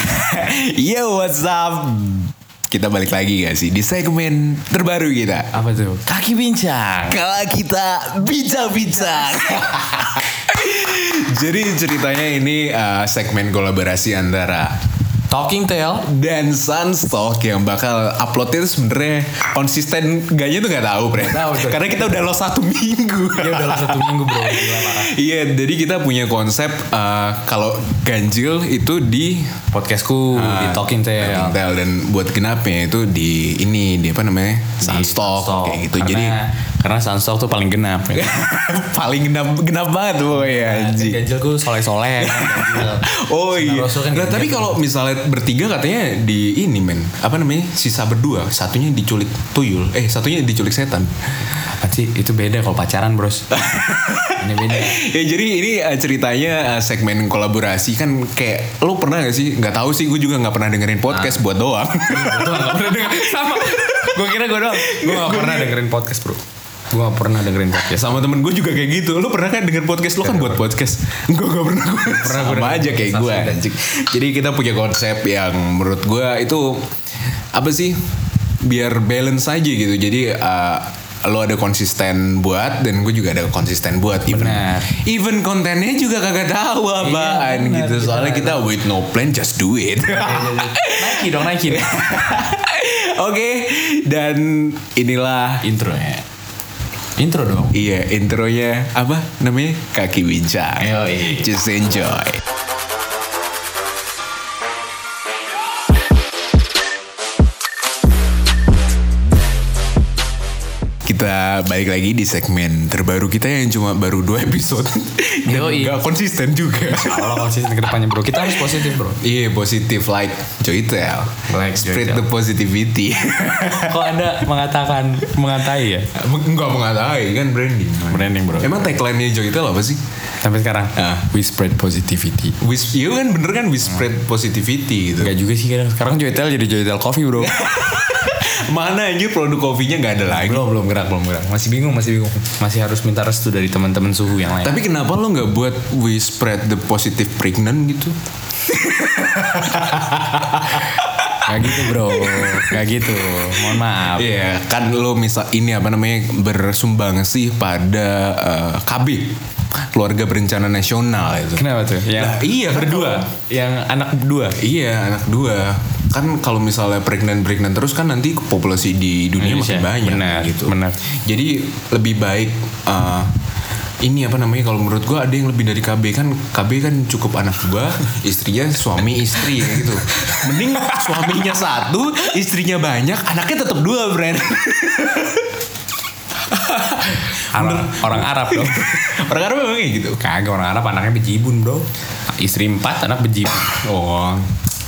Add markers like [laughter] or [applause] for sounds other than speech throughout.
[laughs] Yo what's up Kita balik lagi gak sih Di segmen terbaru kita Apa tuh? Kaki bincang. Kalau kita bincang-bincang [laughs] Jadi ceritanya ini uh, segmen kolaborasi antara Talking Tail. dan Sunstock yang bakal uploadnya itu sebenarnya konsisten gaknya tuh nggak tahu bre tahu karena kita udah lo satu minggu Ya udah lah satu minggu bro. [laughs] Iya jadi kita punya konsep uh, kalau ganjil itu di Podcastku di Ah, Talking Tail. Talking Tail. dan buat genapnya itu di ini di apa namanya Di Sunstock kayak gitu Karena, jadi karena Sunstock tuh paling genap. ya. [laughs] paling genap genap banget boy ya anjing. Ganjilku soleh-soleh. kan, ganjil. [laughs] Oh iya. Kan Nah, ganjil tapi kalau misalnya bertiga katanya di ini men, apa namanya? Sisa berdua, satunya diculik tuyul, eh satunya diculik setan. Apa sih? Itu beda kalau pacaran bros. [laughs] Ini beda. ya jadi ini uh, ceritanya uh, segmen kolaborasi kan kayak lo pernah gak sih? Nggak tahu sih, gue juga nggak pernah dengerin podcast buat doang. Gue gak pernah denger. Sama. Gue kira gue doang. Gue gak pernah dengerin podcast bro. Gue gak pernah dengerin podcast. Sama temen gue juga kayak gitu. Lo pernah kan denger podcast? Lo kan buat podcast. Enggak, gak pernah. Gue Pernah, gue Sama aja kayak gue. anjing. Jadi kita punya konsep yang menurut gue itu apa sih? Biar balance aja gitu. Jadi uh, lo ada konsisten buat dan gue juga ada konsisten buat even Benar. even kontennya juga kagak tahu apaan benar, gitu soalnya kita with no plan just do it Nike dong Nike. [laughs] oke dan inilah Intro ya. Intro dong. Iya intronya apa namanya kaki bincang. Yoi. Just enjoy. Kita balik lagi di segmen terbaru kita yang cuma baru dua episode [laughs] dan Yoi. nggak konsisten juga. Allah konsisten ke depannya bro. Kita harus positif bro. Iya positif like Joytel, Like spread Joytel. the positivity. Kok anda mengatakan mengatai ya? Enggak mengatai kan branding. Branding bro. Emang tagline-nya Joytel apa sih? Sampai sekarang. Ah. We spread positivity. Wis, iya kan bener kan we spread positivity gitu. Enggak juga sih kadang. Sekarang Joytel jadi Joytel Coffee bro. [laughs] Mana aja produk kopinya nggak ada lagi. belum belum gerak belum gerak. Masih bingung masih bingung. Masih harus minta restu dari teman-teman suhu yang lain. Tapi kenapa lo nggak buat we spread the positive pregnant gitu? Gak gitu bro. Gak gitu. Mohon maaf. Iya, kan lo misal ini apa namanya bersumbang sih pada eh, KB keluarga berencana nasional itu. Kenapa tuh? Yang Lah, iya, kan berdua. Yang anak berdua. Iya anak dua kan kalau misalnya pregnant pregnant terus kan nanti populasi di dunia Indonesia. makin banyak Benar, gitu. benar. Jadi lebih baik eh, ini apa namanya kalau menurut gua ada yang lebih dari KB kan KB kan cukup anak dua [laughs] istrinya suami istri kayak gitu mending suaminya satu istrinya banyak anaknya tetap dua brand [laughs] [laughs] Orang, orang Arab dong. [laughs] orang Arab memang kayak gitu Kagak orang Arab anaknya bejibun bro. Istri empat anak bejibun. oh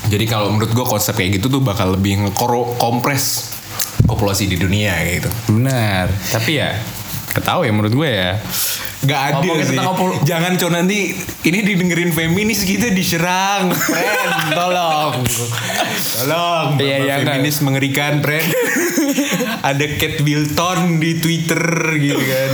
jadi kalau menurut gua konsep kayak gitu tuh bakal lebih ngekoro kompres populasi di dunia kayak gitu Benar. Tapi ya ketahui ya menurut gue ya. Gak adil Ngomongin sih. tentang Jangan cow nanti ini didengerin feminis gitu diserang, friend. Tolong. Tolong. Iya, iya, enggak. feminis mengerikan, friend. Ada Kate Wilton di Twitter gitu kan.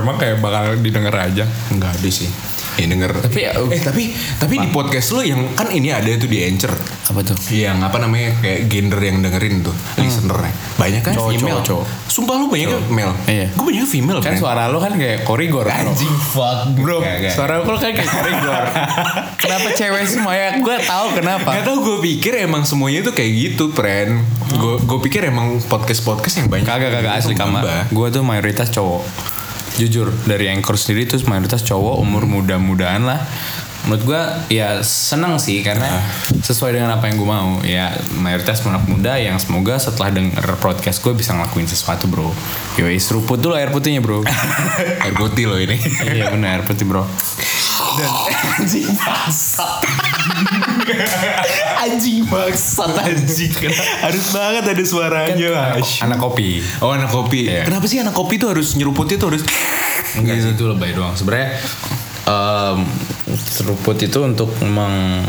Emang kayak bakal didengar aja. Enggak ada sih. Ya denger. Tapi ya, eh tapi tapi di podcast lo yang kan ini ada tuh di Anchor. Apa tuh? Yang apa namanya kayak gender yang dengerin tuh listenernya. Banyak kan Cowok, female. cowok, cowok. Sumpah lu banyak kan male. Iya. Gue banyak female Kan suara lo kan kayak korigor. Anjing fuck bro. Suara lo kan kayak korigor. [laughs] kenapa cewek semuanya? Gue tahu kenapa. Gak tau gue pikir emang semuanya tuh kayak gitu friend Gue gue pikir emang podcast-podcast yang banyak Kagak kagak asli kama. Mbak. Gue tuh mayoritas cowok. Jujur dari anchor sendiri tuh mayoritas cowok umur muda-mudaan lah. Menurut gue ya seneng sih karena sesuai dengan apa yang gue mau. Ya mayoritas anak muda yang semoga setelah denger podcast gue bisa ngelakuin sesuatu bro. Yoi seruput dulu air putihnya bro. [laughs] Air putih loh ini iya benar air putih bro. Dan [laughs] [laughs] anjing bangsat Anjing bangsat [laughs] anjing Harus banget ada suaranya Ash. Anak kopi. Oh anak kopi Iya. Kenapa sih anak kopi tuh harus nyeruputnya tuh harus Enggak sih itu lebay doang. Sebenarnya em, seruput itu untuk meng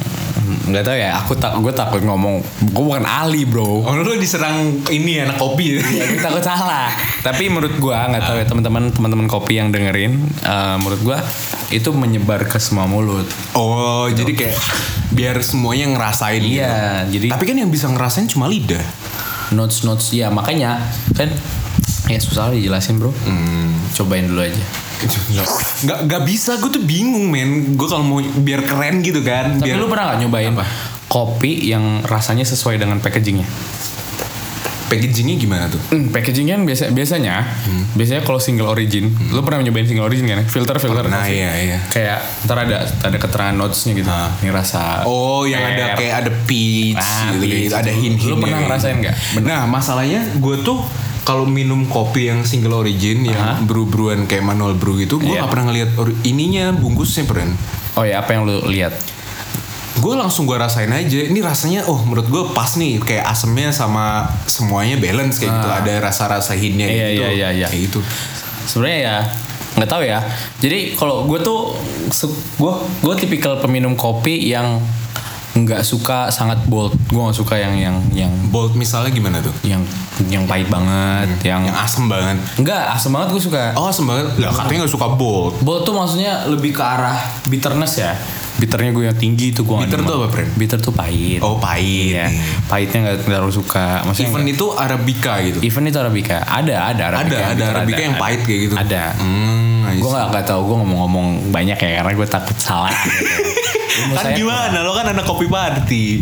nggak tahu ya aku tak gue takut ngomong gue bukan ahli bro. Oh lu diserang ini anak kopi. [laughs] Ya gue takut salah. Tapi menurut gue nggak tahu ya teman-teman teman-teman kopi yang dengerin eh, menurut gue itu menyebar ke semua mulut. Oh jadi kayak biar semuanya ngerasain gitu. Iya, jadi- Tapi kan yang bisa ngerasain cuma lidah. Notes notes ya makanya kan ya susah dijelasin bro cobain dulu aja Nggak, nggak bisa gue tuh bingung men Gue kalau mau biar keren gitu kan tapi biar lu pernah nggak nyobain Apa? kopi yang rasanya sesuai dengan packagingnya Packagingnya gimana tuh? Hmm, packaging kan biasa biasanya biasanya kalau single origin lu pernah nyobain single origin kan filter filter Pernah, kopi. iya, iya. kayak ntar ada ada keterangan notesnya gitu ini rasa Oh yang ada kayak ada peach Ah, gitu, peach gitu. Ada gitu. hint-hintnya Lu pernah ngerasain gitu. nggak? Nah masalahnya gue tuh kalau minum kopi yang single origin yang brew-brewan kayak manual brew itu gue Iya. nggak pernah ngeliat ininya bungkusnya peren. oh ya apa yang lu lihat Gue langsung gue rasain aja. Ini rasanya oh menurut gue pas nih kayak asemnya sama semuanya balance kayak gitu. Ada rasa-rasa hintnya Ah. Iya, gitu. iya, iya, iya. Kayak gitu. sebenarnya ya nggak tahu ya jadi kalau gue tuh gue gue tipikal peminum kopi yang nggak suka sangat bold gue nggak suka yang yang yang Bold misalnya gimana tuh? yang yang pahit banget yang Yang asem banget. enggak asem banget gue suka Oh asem banget. Lah katanya nggak suka bold. bold tuh maksudnya lebih ke arah bitterness ya bitternya gue yang tinggi itu gue Bitter tuh apa, Pren? bitter tuh pahit Oh pahit. Iya, pahitnya nggak terlalu suka maksudnya Even itu arabica gitu. even itu arabica ada ada arabica Ada, ada bitter, arabica yang pahit kayak gitu. ada Hmm, gue see. nggak nggak tahu gue ngomong-ngomong banyak ya karena gue takut salah [laughs] gitu. Kan gimana? Lo kan anak kopi party. [laughs]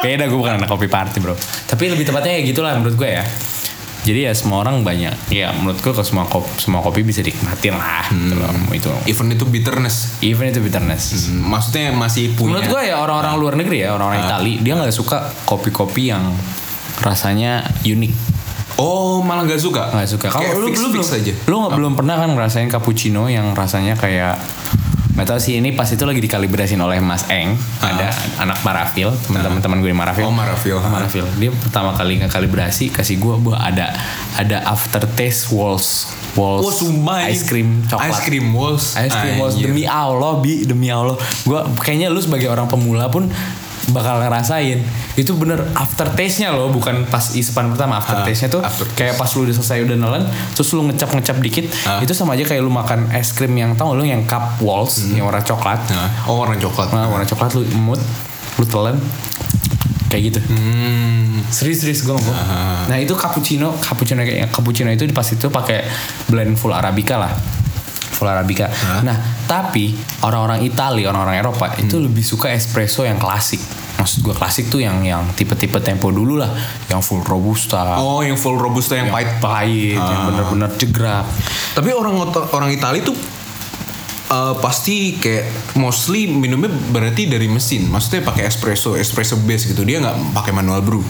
beda gue bukan anak kopi party bro tapi lebih tepatnya ya gitulah menurut gue ya jadi ya semua orang banyak ya menurut gue kalau semua kopi, semua kopi bisa dinikmatin lah gitu loh Hmm. itu Even itu bitterness. even itu bitterness Hmm, Maksudnya masih punya. menurut gue ya orang-orang luar negeri ya orang-orang Itali dia nggak suka kopi-kopi yang rasanya unik Oh malah nggak suka. nggak suka kalau lu fix, belum aja. lu nggak belum pernah kan ngerasain cappuccino yang rasanya kayak nggak tahu sih ini pas itu lagi dikalibrasin oleh Mas Eng. Ada anak Marafil teman-teman teman gue di Marafil. Oh, Marafil. Marafil. Dia pertama kali ngekalibrasi kasih gue buat ada ada aftertaste walls walls Oh sumpah ice cream coklat. Ice cream walls. Ice cream walls. Anjir. demi Allah bi demi Allah. Gue kayaknya lu sebagai orang pemula pun bakal ngerasain. Itu bener aftertaste nya loh bukan pas isepan pertama. Aftertaste nya tuh aftertaste. kayak pas lu udah selesai udah nelen terus lu ngecap ngecap dikit Ah. itu sama aja kayak lu makan es krim yang tau lu yang cup walls yang warna coklat. Nah, oh warna coklat. nah, warna coklat lu emut lu telan kayak gitu. Hmm. serius serius gue ngomong. Nah itu cappuccino cappuccino kayak cappuccino itu pas itu pakai blend full arabica lah. Full arabica. Nah tapi orang-orang Itali orang-orang Eropa itu lebih suka espresso yang klasik maksud gue klasik tuh yang yang tipe-tipe tempo dulu lah yang full robusta Oh yang full robusta yang pahit. pahit yang bener-bener jegrak Tapi orang orang Itali tuh eh, pasti kayak mostly minumnya berarti dari mesin. Maksudnya pakai espresso, espresso base gitu. Dia nggak pakai manual brew.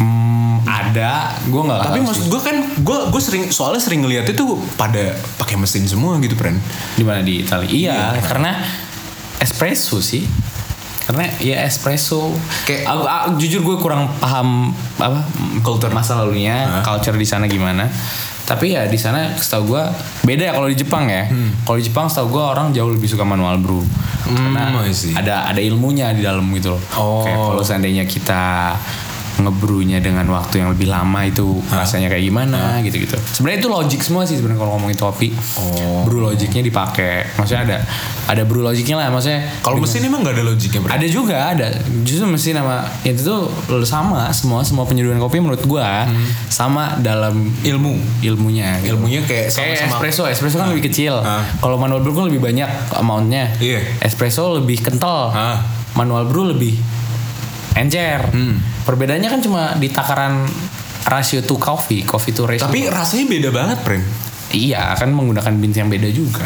hmm, ada gue nggak Tapi maksud gue kan, gue gue sering soalnya sering ngeliat itu pada pakai mesin semua gitu, friend. di mana di Italia iya karena espresso sih karena ya espresso. Kayak- aku, aku- jujur gue kurang paham apa culture. masa lalunya culture di sana gimana. Tapi ya di sana setahu gue beda ya kalau di Jepang ya. Kalau di Jepang setahu gue orang jauh lebih suka manual brew karena Hmm, see. ada ada ilmunya di dalam gitu loh. Oh. kayak kalau seandainya kita ngebrunya dengan waktu yang lebih lama itu rasanya kayak gimana gitu-gitu. Sebenarnya itu logik semua sih sebenarnya kalau ngomongin topi. Oh. Brew logiknya dipakai. Maksudnya ada ada brew logiknya lah maksudnya. Kalau mesin emang nggak ada logiknya, bro. ada juga ada. Justru mesin sama itu tuh sama semua semua penyeduhan kopi menurut gua sama dalam Ilmu. ilmunya. gitu. Ilmunya kayak Kayak sama-sama. espresso, espresso kan lebih kecil. Ah. Kalau manual brew kan lebih banyak amountnya. Iya. Espresso lebih kental. Ah. Manual brew lebih encer. Hmm. Perbedaannya kan cuma di takaran rasio to coffee, coffee to ratio. Tapi rasanya beda banget, friend. iya kan menggunakan beans yang beda juga.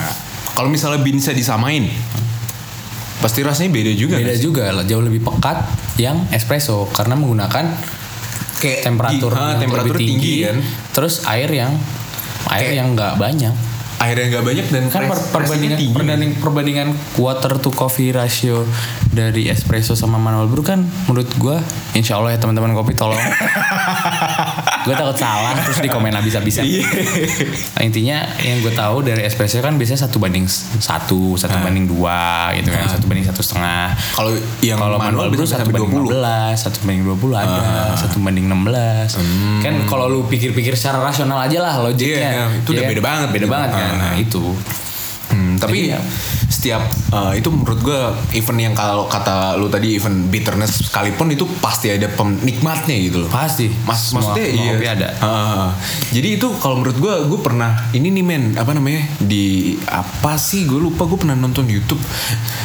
Kalau misalnya beansnya disamain, pasti rasanya beda juga. Beda sih? juga lah, jauh lebih pekat yang espresso karena menggunakan Kayak temperatur gi- ah, yang temperatur lebih tinggi, tinggi kan. Terus air yang air Kayak- yang nggak banyak. Airnya nggak banyak dan kan per- perbandingan tinggi. perbanding, perbandingan water to coffee ratio dari espresso sama manual brew kan menurut gua insya Allah ya teman-teman kopi tolong [laughs] gue takut salah. Terus di komen habis-habisan. Iya. Nah, intinya yang gue tahu dari espresso kan biasanya satu banding satu satu banding dua gitu kan satu banding satu setengah. Kalau yang kalau manual, itu bisa satu banding 15 satu banding 20 ada satu banding 16 kan kalau lu pikir-pikir secara rasional aja lah logiknya. Iya, itu udah Ya kan? beda banget beda gitu. banget kan? Ah. nah itu. Hmm, tapi Jadi ya- setiap uh, itu menurut gue event yang kalau kata lu tadi event bitterness sekalipun itu pasti ada penikmatnya gitu loh. pasti Mas, Semua- maksudnya semua iya. ada Ah, jadi itu kalau menurut gue, gue pernah ini nih men, apa namanya di apa sih? Gue lupa. Gue pernah nonton YouTube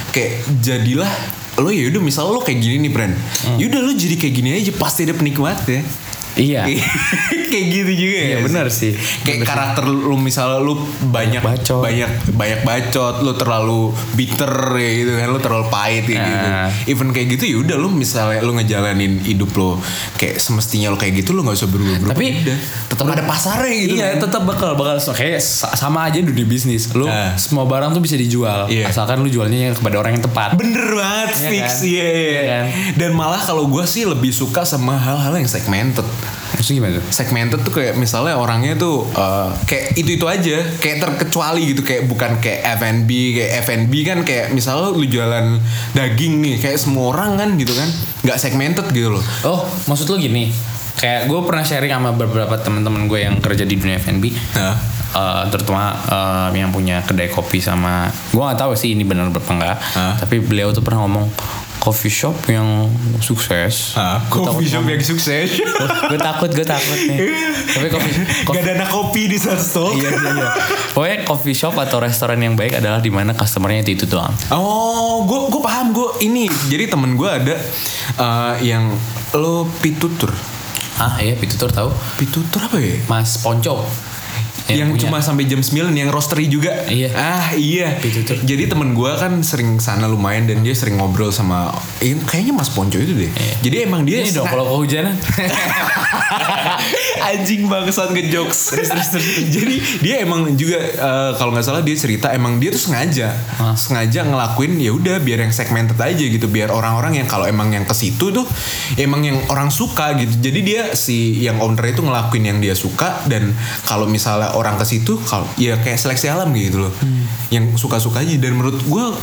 kayak jadilah lo ya udah misal lo kayak gini nih brand, Hmm. yaudah lo jadi kayak gini aja pasti ada penikmatnya. Iya [laughs] kayak gitu juga Iya, ya benar sih. kayak karakter lu misalnya lu banyak Bacot. banyak banyak bacot lu terlalu bitter ya gitu kan lu terlalu pahit kayak gitu Nah. even kayak gitu ya udah lu misalnya lu ngejalanin hidup lo kayak semestinya lo kayak gitu lu nggak usah berubah berubah Tapi- udah tetap ada pasarnya gitu iya kan. tetap bakal bakal so- kayak sa- sama aja di bisnis lu Ah. semua barang tuh bisa dijual Iya. asalkan lu jualnya kepada orang yang tepat Bener banget Iya fix kan? iya iya. Iya kan? Dan malah kalau gue sih lebih suka sama hal-hal yang segmented. Maksudnya gimana tuh segmented tuh kayak misalnya orangnya tuh uh, kayak itu itu aja kayak terkecuali gitu kayak bukan kayak F&B kayak F&B kan kayak misalnya lu jualan daging nih kayak semua orang kan gitu kan nggak segmented gitu loh Oh, maksud lu gini? Kayak gue pernah sharing sama beberapa teman-teman gue yang kerja di dunia F&B. Nah. Eh, terutama eh, yang punya kedai kopi sama gue nggak tahu sih ini benar apa enggak Hah? tapi beliau tuh pernah ngomong coffee shop yang sukses Gua takut ngomong. yang sukses gue takut gue takut nih tapi coffee, coffee gak ada anak kopi di satu store iya iya iya pokoknya coffee shop atau restoran yang baik adalah di mana customernya itu itu doang Oh, gue gue paham gue ini. Jadi temen gue ada uh, yang lo pitutur. ah iya pitutur tahu Pitutur apa ya? mas Ponco yang punya. cuma sampai jam 9 yang roastery juga. Iya. Ah, iya. Pitutur. Jadi temen gua kan sering sana lumayan dan dia sering ngobrol sama eh, kayaknya Mas Ponco itu deh. Iya. Jadi emang dia ini dong kalau kehujanan [laughs] anjing bangsat ngejokes. [laughs] Jadi dia emang juga eh, kalau nggak salah dia cerita emang dia tuh sengaja Hah. sengaja ngelakuin ya udah biar yang segmented aja gitu biar orang-orang yang kalau emang yang ke situ tuh emang yang orang suka gitu. Jadi dia si yang owner itu ngelakuin yang dia suka dan kalau misalnya orang ke situ kalau ya kayak seleksi alam gitu loh. Yang suka-suka aja dan menurut gua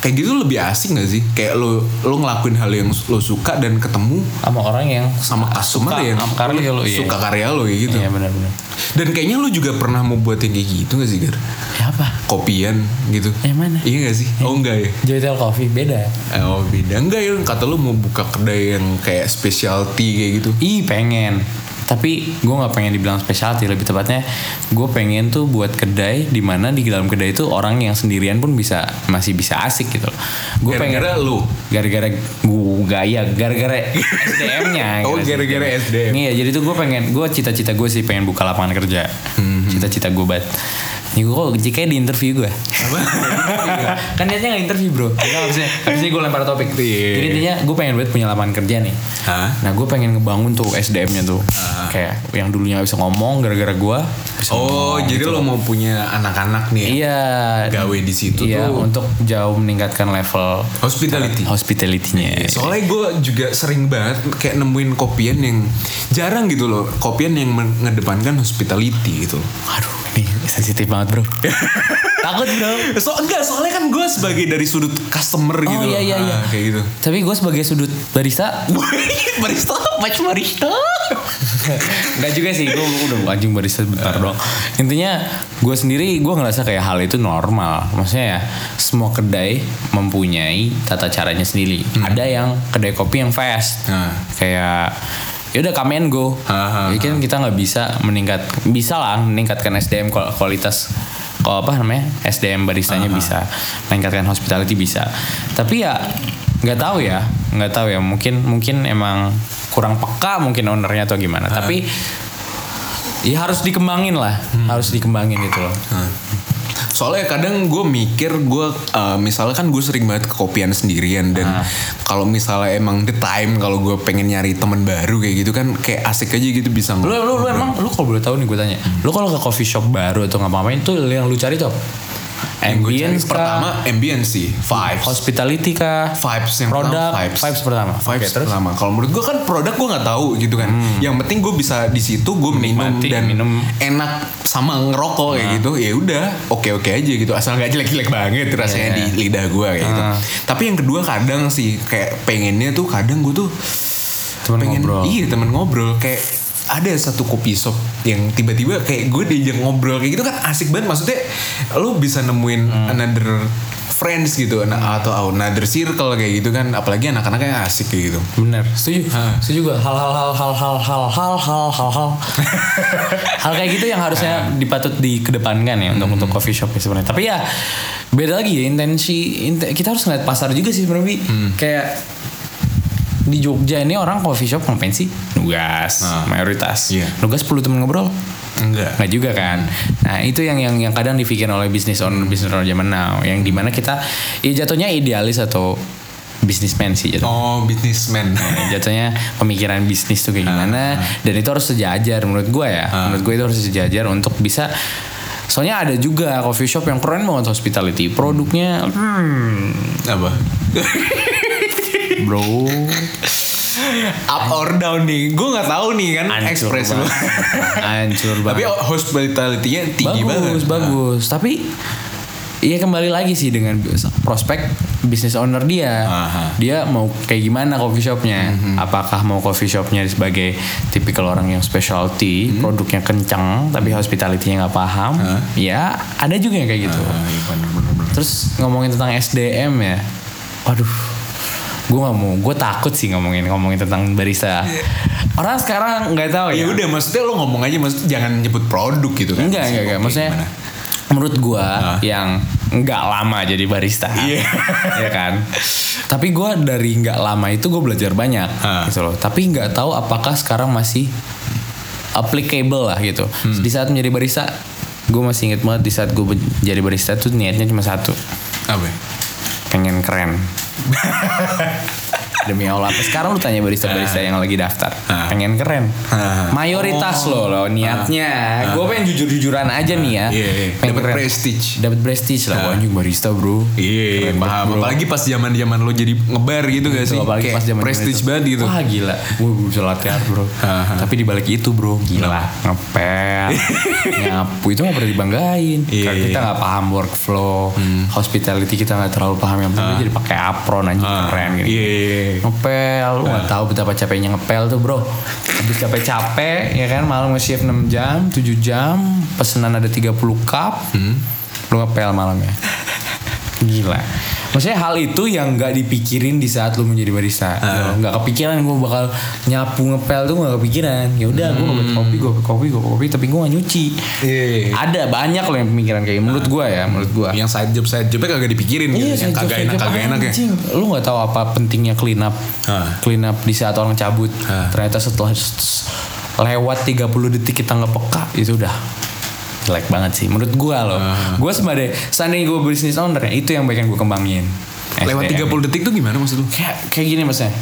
kayak gitu lebih asik gak sih? Kayak lo lo ngelakuin hal yang lo suka dan ketemu sama orang yang sama customer suka yang sama karya lo iya. suka karya lo kayak gitu. Iya benar-benar. Dan kayaknya lu juga pernah mau buat yang kayak gitu gak sih Gar? Ya apa? Kopian gitu. Yang mana? Iya gak sih? Oh enggak ya? Joytel Coffee beda. Oh beda enggak ya? Kata lu mau buka kedai yang kayak specialty kayak gitu. Ih pengen. Tapi gue nggak pengen dibilang specialty lebih tepatnya gue pengen tuh buat kedai di mana di dalam kedai itu orang yang sendirian pun bisa masih bisa asik gitu loh. Gue pengen Gara-gara lu. gara-gara gue gaya gara-gara SDM-nya. [laughs] Oh, gara-gara SDM. Iya jadi tuh gue pengen gue cita-cita gue sih pengen buka lapangan kerja. Hmm, Cita-cita gue banget. Nih gue kok jika di interview gue [laughs] kan niatnya gak interview bro. Kita habisnya [laughs] Habisnya gue lempar topik. Iya. Jadi intinya gue pengen buat punya lapangan kerja nih. Hah? Nah gue pengen ngebangun tuh SDM-nya tuh. Kayak yang dulunya gak bisa ngomong gara-gara gue bisa Oh, ngomong jadi gitu lo mau punya anak-anak nih? Iya Gawe di situ Iya tuh. untuk jauh meningkatkan level Hospitality. Hospitality-nya Soalnya gue juga sering banget kayak nemuin kopian yang jarang gitu loh. Kopian yang mengedepankan hospitality gitu. Aduh ini sensitif banget bro [laughs] Takut bro [laughs] So enggak, soalnya kan gue sebagai dari sudut customer gitu iya, iya, iya. Ah, Kayak gitu. Tapi gue sebagai sudut barista [laughs] barista, match barista. [laughs] Enggak juga sih, gue udah anjing barista bentar doang. Intinya gue sendiri gue ngerasa kayak hal itu normal. Maksudnya ya semua kedai mempunyai tata caranya sendiri. Ada yang kedai kopi yang fast, Nah. kayak ya udah come and go. Ah, ah, Jadi kan kita nggak bisa meningkat, bisa lah meningkatkan SDM kual- kualitas kalau apa namanya? SDM baristanya bisa. Meningkatkan hospitality bisa. Tapi ya nggak tahu ya. Nggak tahu ya. Mungkin mungkin emang kurang peka mungkin ownernya atau gimana. Tapi ya harus dikembangin lah. Harus dikembangin gitu loh. Nah. Soalnya kadang gue mikir gue uh, misalnya kan gue sering banget ke kopian sendirian dan Ah. kalau misalnya emang the time kalau gue pengen nyari teman baru kayak gitu kan kayak asik aja gitu bisa lu lu, lu emang lu kalau boleh tahu nih gue tanya lu kalau ke coffee shop baru atau ngapa-ngapain tuh yang lu cari tuh apa? Cari ambience pertama ambience sih, vibes. hospitality kah vibes yang produk pertama, vibes. vibes pertama Vibes terus Hmm. pertama. Kalau menurut gue kan produk gue nggak tahu gitu kan. Yang penting gue bisa di situ gue minum Menikmati, dan minum. enak sama ngerokok kayak gitu. Ya udah, oke oke aja gitu. Asal nggak jelek-jelek banget rasanya Iya. di lidah gue kayak gitu. Ah. Tapi yang kedua kadang sih kayak pengennya tuh kadang gue tuh Temen pengen ngobrol. iya temen ngobrol kayak ada satu kopi shop yang tiba-tiba kayak gue diajak ngobrol kayak gitu kan asik banget. Maksudnya lu bisa nemuin Hmm. another friends gitu nah, atau another circle kayak gitu kan. Apalagi anak-anaknya asik kayak gitu. Bener. Setuju? Ah. setuju gue hal hal hal hal hal hal hal hal hal hal [laughs] hal kayak gitu yang harusnya dipatut dikedepankan ya untuk untuk coffee shop ya sebenarnya. Tapi ya beda lagi ya intensi inte- kita harus ngeliat pasar juga sih sebenarnya Bi. kayak di Jogja ini orang coffee shop ngapain sih? Nugas Ah. mayoritas. Iya. nugas 10 temen ngobrol? Enggak. Nggak juga kan? Nah itu yang yang yang kadang dipikir oleh bisnis owner bisnis owner zaman now yang di mana kita ya jatuhnya idealis atau businessman sih jatuhnya. Oh businessman. Nah, jatuhnya pemikiran bisnis tuh kayak gimana dan itu harus sejajar menurut gue ya. Menurut gue itu harus sejajar untuk bisa soalnya ada juga coffee shop yang keren banget hospitality. Produknya hmm, apa [laughs] bro up or down nih gue nggak tahu nih kan hancur express lu banget [laughs] hancur tapi banget hospitality-nya tinggi bagus banget bagus tapi Iya kembali lagi sih dengan prospek bisnis owner dia. Aha. Dia mau kayak gimana coffee shopnya? Mhm. Apakah mau coffee shopnya sebagai tipikal orang yang specialty, Mhm. produknya kencang tapi hospitality-nya nggak paham? Ya ada juga yang kayak gitu. Ah, iya, bener, bener, bener. Terus ngomongin tentang SDM ya, waduh, gue nggak mau, gue takut sih ngomongin ngomongin tentang barista. Orang sekarang nggak tahu ya ya. udah maksudnya lo ngomong aja maksudnya jangan nyebut produk gitu kan Enggak, enggak, enggak. Maksudnya gimana? menurut gua Ah. yang enggak lama jadi barista. Iya. ya kan? [laughs] Tapi gua dari enggak lama itu gue belajar banyak Ah. gitu loh. Tapi nggak tahu apakah sekarang masih applicable lah gitu. Hmm. Di saat menjadi barista, gue masih inget banget di saat gue jadi barista tuh niatnya cuma satu, apa ya? Pengen keren. [laughs] Demi Allah, sekarang lu tanya barista-barista yang lagi daftar, Ah. pengen keren. Ah. Mayoritas lo lo niatnya. Gue pengen jujur-jujuran aja nih ya. Iya, iya. Pengen Dapat prestige. Dapat prestige lah. Wah, anjing barista bro. Iya, Keren banget, paham. Apalagi pas zaman zaman lo jadi ngebar gitu gak sih? Apalagi pas zaman prestige banget gitu. Wah gila, gue bisa latihan bro. Tapi di balik itu bro, gila ngepel, [laughs] nyapu itu nggak pernah dibanggain. Iya, kita iya. Hmm. nggak paham workflow, hospitality kita nggak terlalu paham yang penting jadi pakai apron Ah, keren gitu. Ngepel, lu nggak tahu betapa capeknya ngepel tuh bro. Habis capek-capek, ya kan malam nge-shift 6 jam, 7 jam, pesanan ada 30 cup, Hmm. lu ngepel malamnya. Gila. Maksudnya hal itu yang nggak dipikirin di saat lu menjadi barista. Ah. Nggak kepikiran gue bakal nyapu ngepel tuh nggak kepikiran. Ya udah gue nggak kopi, gue kopi, gue kopi, tapi gue nggak nyuci. Iya. Ada banyak loh yang pemikiran kayak menurut gue ya, menurut gue. Yang side job side jobnya kagak dipikirin gitu. Iya, yang kagak enak kagak enak ya. Lu nggak tahu apa pentingnya clean up. Ah. Clean up di saat orang cabut. Ah. Ternyata setelah lewat 30 detik kita nggak peka itu udah jelek banget sih menurut gua loh. Ah. Gua sebagai seandainya gue bisnis owner ya, itu yang pengen gue kembangin. Lewat SDM. 30 detik tuh gimana maksud lu? kayak kayak gini maksudnya.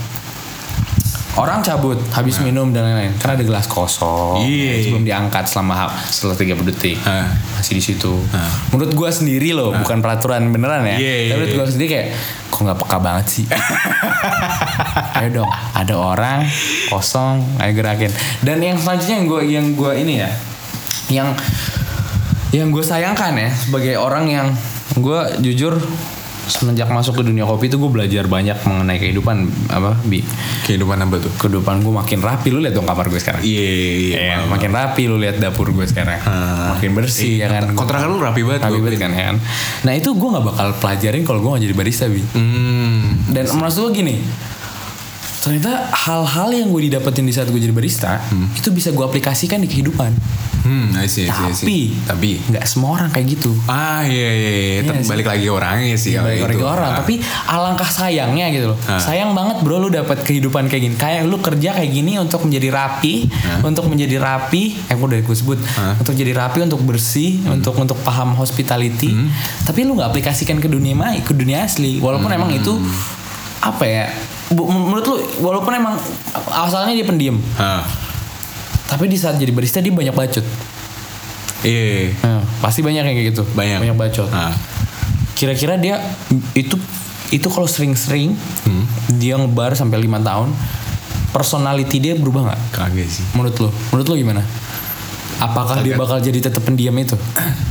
Orang cabut habis minum dan lain-lain kan ada gelas kosong Ah. Iya. sebelum diangkat selama setelah 30 detik Ah. masih di situ. Ah. Menurut gua sendiri loh, bukan peraturan beneran ya. Iya, iya, Tapi menurut iya. gua sendiri kayak kok nggak peka banget sih. [laughs] ayo dong, ada orang kosong, ayo gerakin. Dan yang selanjutnya yang gua yang gua ini ya, yang yang gue sayangkan ya sebagai orang yang gue jujur semenjak masuk ke dunia kopi itu gue belajar banyak mengenai kehidupan apa bi? Kehidupan apa tuh? kehidupan gue makin rapi. Lu lihat dong kamar gue sekarang. Iya, iya. Ya, maaf, makin rapi lu lihat dapur gue sekarang. Makin bersih ya kan? Kontrakan lu rapi banget. rapi banget kan ya kan? Nah itu gue nggak bakal pelajarin kalau gue gak jadi barista bi. Hmm. dan maksud gue gini ternyata hal-hal yang gue didapetin di saat gue jadi barista itu bisa gue aplikasikan di kehidupan Hmm, I see, I see, I see. tapi tapi nggak semua orang kayak gitu ah iya iya, iya. Iya Tapi sih. balik lagi ke orangnya sih balik lagi gitu. ke orang Ah. tapi alangkah sayangnya gitu loh Ah. sayang banget bro lu dapat kehidupan kayak gini kayak lu kerja kayak gini untuk menjadi rapi untuk menjadi rapi eh gue udah gue sebut Ah. untuk jadi rapi untuk bersih Hmm. untuk untuk paham hospitality tapi lu nggak aplikasikan ke dunia mai ke dunia asli walaupun emang itu apa ya menurut lu walaupun emang asalnya dia pendiam tapi di saat jadi barista dia banyak bacot Iya. Nah, pasti banyak yang kayak gitu Banyak. banyak bacot kira-kira dia itu itu kalau sering-sering Hmm. dia ngebar sampai lima tahun personality dia berubah nggak Kagak sih. menurut lo menurut lo gimana apakah dia bakal jadi tetap pendiam itu?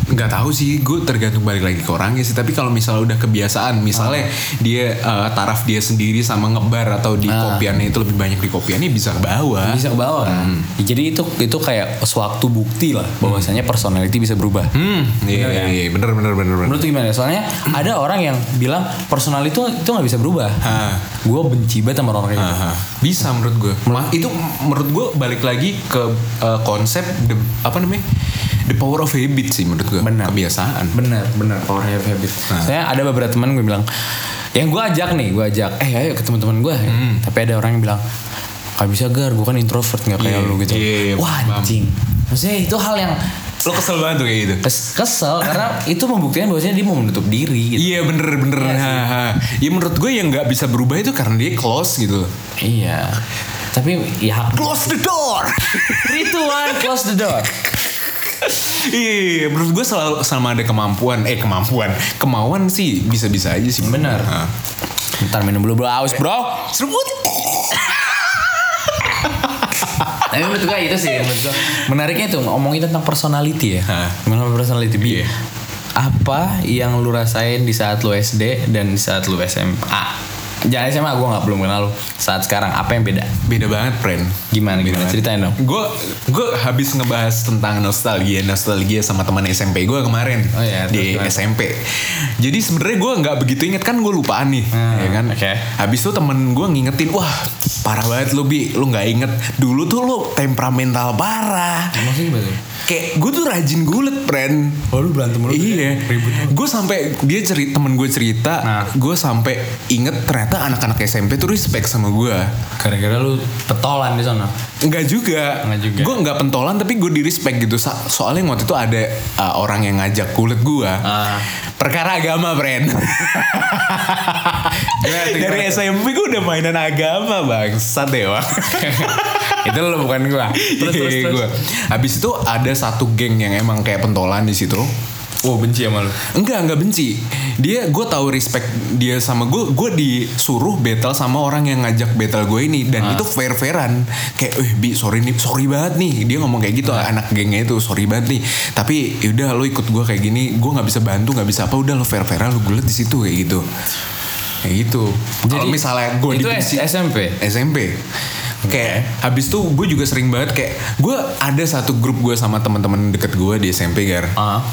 Nggak tahu sih gue tergantung balik lagi ke orangnya sih. Tapi kalau misalnya udah kebiasaan misalnya dia eh, taraf dia sendiri sama ngebar atau di Ah. kopiannya itu lebih banyak di kopiannya bisa ke bawah. Bisa ke bawah. Kan Hmm. Ya, jadi itu itu kayak suatu bukti lah bahwasanya personality bisa berubah. Hmm. Iya iya iya bener bener bener bener. Menurut gimana? Soalnya ada orang yang bilang personality itu itu nggak bisa berubah. Gue benci banget sama orang kayak gitu. Bisa menurut gue Ma- itu menurut gue balik lagi ke eh, konsep the, apa namanya? The power of habit sih menurut gue Benar. kebiasaan. Benar benar. Power of habit. Nah. saya ada beberapa teman gue bilang yang gue ajak nih gue ajak. Eh ayo ke teman-teman gue tapi ada orang yang bilang gak bisa gar. Gue kan introvert nggak kayak Iya, lu gitu. iya, iya, wah anjing. Maksudnya itu hal yang lo kesel. banget tuh kayak gitu? Kes- kesel karena itu membuktikan bahwasanya dia mau menutup diri gitu. Iya bener bener. Ha, ha. Ya menurut gue yang nggak bisa berubah itu karena dia close gitu iya. Tapi ya Close the door. Three two one close the door. Iya menurut gue selalu sama ada kemampuan. Eh kemampuan. Kemauan sih bisa-bisa aja sih. Bener. Ha. ntar minum dulu bro aus bro. Seruput Tapi menurut gue itu sih menurut gua. Menariknya itu ngomongin tentang personality ya. Mengenai personality Bi. Iya. Apa yang lu rasain di saat lu SD dan di saat lu SMA? Jangan SMA gue nggak belum kenal lu. Saat sekarang apa yang beda? Beda banget friend Gimana gimana? Ceritain dong. Gue gue habis ngebahas tentang nostalgia nostalgia sama teman SMP gue kemarin Oh iya, di gimana? SMP. Jadi sebenarnya gue nggak begitu inget kan gue lupaan nih, Hmm, ya kan. oke. Habis itu temen gue ngingetin, wah parah banget lu bi, lu nggak inget dulu tuh lu temperamental parah. Maksudnya? Kayak gue tuh rajin gulet, friend. Oh lu berantem mulu? Iya, gue sampai dia cerita temen gue cerita, Nah. gue sampai inget ternyata anak-anak SMP tuh respect sama gue. Gara-gara lu petolan di sana. Enggak juga. Enggak juga. Gue enggak pentolan tapi gue di respect gitu. Sa- Soalnya waktu itu ada uh, orang yang ngajak kulit gue. Ah. Perkara agama, friend. [laughs] Tuh, Dari? SMP gue udah mainan agama, ya, Bang. [laughs] itu lu bukan gua. Terus terus Iya, terus. gua. Habis itu ada satu geng yang emang kayak pentolan di situ. Oh benci sama lu. Enggak, enggak benci. Dia gue tahu respect dia sama gue. Gue disuruh battle sama orang yang ngajak battle gue ini dan itu fair fairan. Kayak, eh bi sorry nih, sorry banget nih. Dia ngomong kayak gitu anak gengnya itu sorry banget nih. Tapi yaudah lo ikut gue kayak gini, gue nggak bisa bantu, nggak bisa apa. Udah lo fair fairan, lo gulet di situ kayak gitu. Kayak gitu. Kalau misalnya gue itu dibenci SMP. SMP kayak habis itu gue juga sering banget kayak gue ada satu grup gue sama teman-teman deket gue di SMP gar Ah.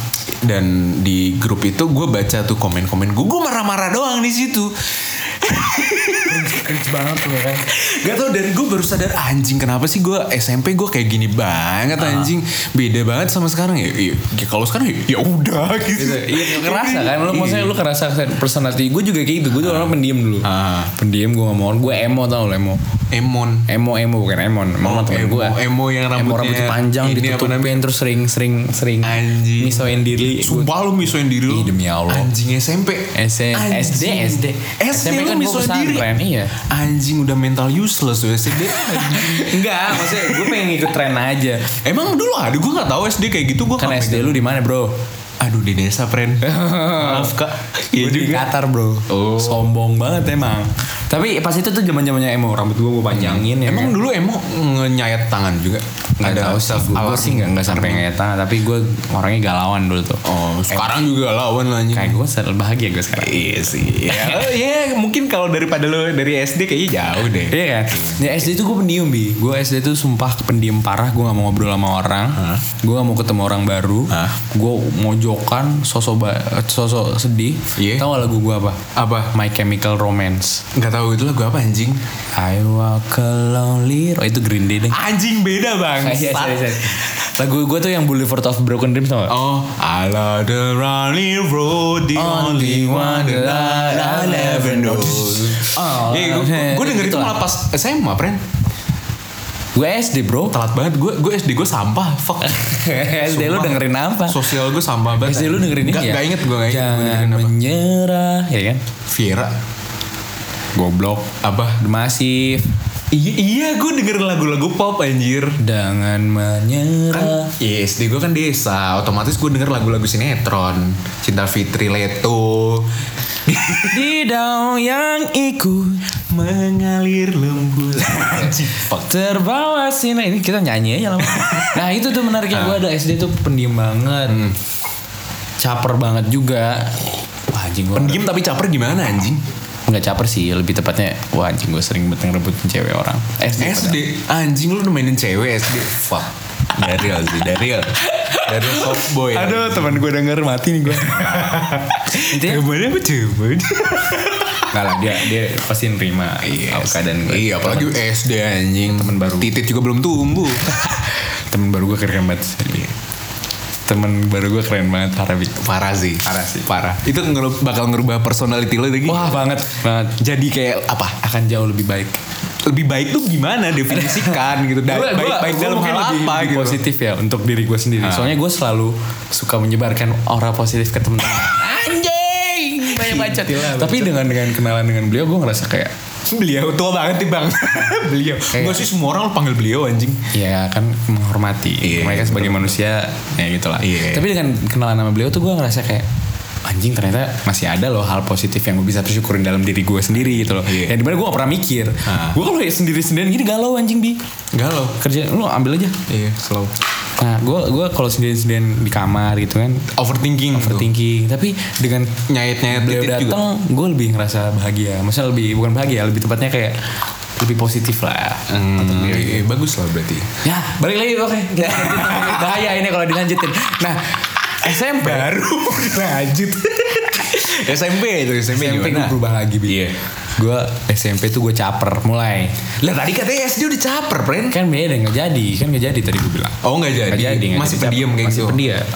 dan di grup itu gue baca tuh komen-komen gue gue marah-marah doang di situ [laughs] Cringe banget tuh kan. Gak tau dari gue baru sadar anjing kenapa sih gue SMP gue kayak gini banget anjing. Beda banget sama sekarang ya, ya, ya kalau sekarang ya, ya udah gitu. Iya kerasa kan? Lu maksudnya lu kerasa personality gue juga kayak gitu. Gue tuh orang pendiam dulu. Ah. pendiam gue ngomong gue emo tau lo emo. Emon. Emo emo bukan emon. Emon Oh, temen emo, gue emo yang emo rambutnya rambutnya panjang ditutupin terus sering sering sering Anjing. misoin diri. Sumpah lu misoin diri lu. Demi Allah. Anjing SMP S- Anjing. SD SD SD SMP lu kan diri pesantren, iya. Anjing udah mental useless tuh SD [laughs] enggak maksudnya gue pengen ngikut tren aja. Emang dulu ada gue gak tahu SD kayak gitu gue kan SD lu di mana bro? Aduh di desa friend. [laughs] Maaf kak. Iya Gue di juga. Qatar bro. Oh. Sombong banget emang Tapi pas itu tuh zaman zamannya emo Rambut gue gue panjangin ya Emang kan? dulu emang nyayat tangan juga Nggak tahu sih self gue sih nggak nggak sampai ngeliat tangan tapi gue orangnya galauan dulu tuh Oh sekarang juga lawan lah kayak gue selalu bahagia gue sekarang Iya sih ya, ya mungkin kalau daripada lo dari SD kayaknya jauh deh Iya kan? Ya SD tuh gue pendiam bi. Gue SD tuh sumpah pendiam parah. Gue gak mau ngobrol sama orang. Gue gak mau ketemu orang baru. Hah? Gue mojokan sosok sosok sedih. Iya. Tahu gak lagu gue apa? Apa? My Chemical Romance. Gak tahu itu lagu apa anjing I walk a lonely. Oh itu Green Day deh. Anjing beda bang Iya, sorry, sorry. Lagu gue tuh yang Boulevard of Broken Dreams tau gak? Oh I love the running road The only one that I never know Oh, Iya gue gue denger itu malah lah. pas SMA friend Gue SD bro. Telat banget gue gue SD gue sampah Fuck [laughs] SD lu dengerin apa? Sosial gue sampah banget SD lu dengerin ini Gak, ya? gak inget gue gak inget Jangan menyerah. Ya kan? Viera Goblok. Apa The Massive. Iya, iya gue denger lagu-lagu pop anjir. Dengan menyerah. Iya, SD gue kan desa, otomatis gue denger lagu-lagu sinetron. Cinta Fitri Leto. [laughs] Di daun yang ikut Mengalir lembut. terbawa sini ini kita nyanyi aja lama. [laughs] nah itu tuh menariknya gue ada SD tuh pendiam banget, caper banget juga. Wah anjing gue Pendiam tapi caper gimana anjing? Nggak caper sih, lebih tepatnya wah anjing gue sering banget ngerebutin cewek orang. SD. SD anjing lu udah mainin cewek SD. Fuck. Dari sih, dari dari soft boy. Aduh teman gue denger mati nih gue. Intinya Gimana apa cuman? Enggak lah dia dia pasti nerima apa keadaan gue. Iya, apalagi SD anjing. Temen baru. Titit juga belum tumbuh. [laughs] temen baru gue keren banget. Temen baru gue keren banget parah Bi. Parah sih. Parah sih. Parah. Itu ngeru- bakal ngerubah personality lo lagi. Wah banget banget. Jadi kayak apa? Akan jauh lebih baik. Lebih baik tuh gimana [laughs] definisikan gitu. Da- Gua- baik gua- baik gua dalam hal lebih, apa lebih gitu. positif ya untuk diri gue sendiri. Ah. Soalnya gue selalu suka menyebarkan aura positif ke temen-temen. [laughs] Anjing, banyak bacot. Tapi dengan dengan kenalan dengan beliau gue ngerasa kayak Beliau tua banget nih bang. [laughs] beliau. Enggak sih semua orang lo panggil beliau anjing. ya kan menghormati Iya, mereka sebagai manusia ya gitulah. Iya. Tapi dengan kenalan sama beliau tuh gue ngerasa kayak anjing ternyata masih ada loh hal positif yang gue bisa bersyukurin dalam diri gue sendiri gitu loh. Iya. Yang di mana gue gak pernah mikir. Ah. Gue kalau sendiri sendirian gini galau anjing bi. Galau. Kerja lu ambil aja. Iya, slow. Nah, gue gua kalau sendirian-sendirian di kamar gitu kan, Overthinking. tuh. overthinking. Tapi dengan Nyayat-nyayat juga. datang, gue lebih ngerasa bahagia. Maksudnya lebih bukan bahagia, lebih tepatnya kayak lebih positif lah. Hmm, diri. iya, bagus lah berarti. Ya, balik lagi oke. [laughs] Lanjut. Bahaya ini kalau dilanjutin. Nah, SMP Baru [laughs] lanjut. [laughs] SMP itu SMP, SMP gue gimana? berubah lagi bi. Iya. Gue SMP tuh gue caper mulai. Lah tadi katanya SD udah caper, Pren. Kan beda nggak jadi, kan nggak jadi tadi gue bilang. Oh nggak jadi. Jadi, masih jadi pendiam kayak Masih gitu. pendiam.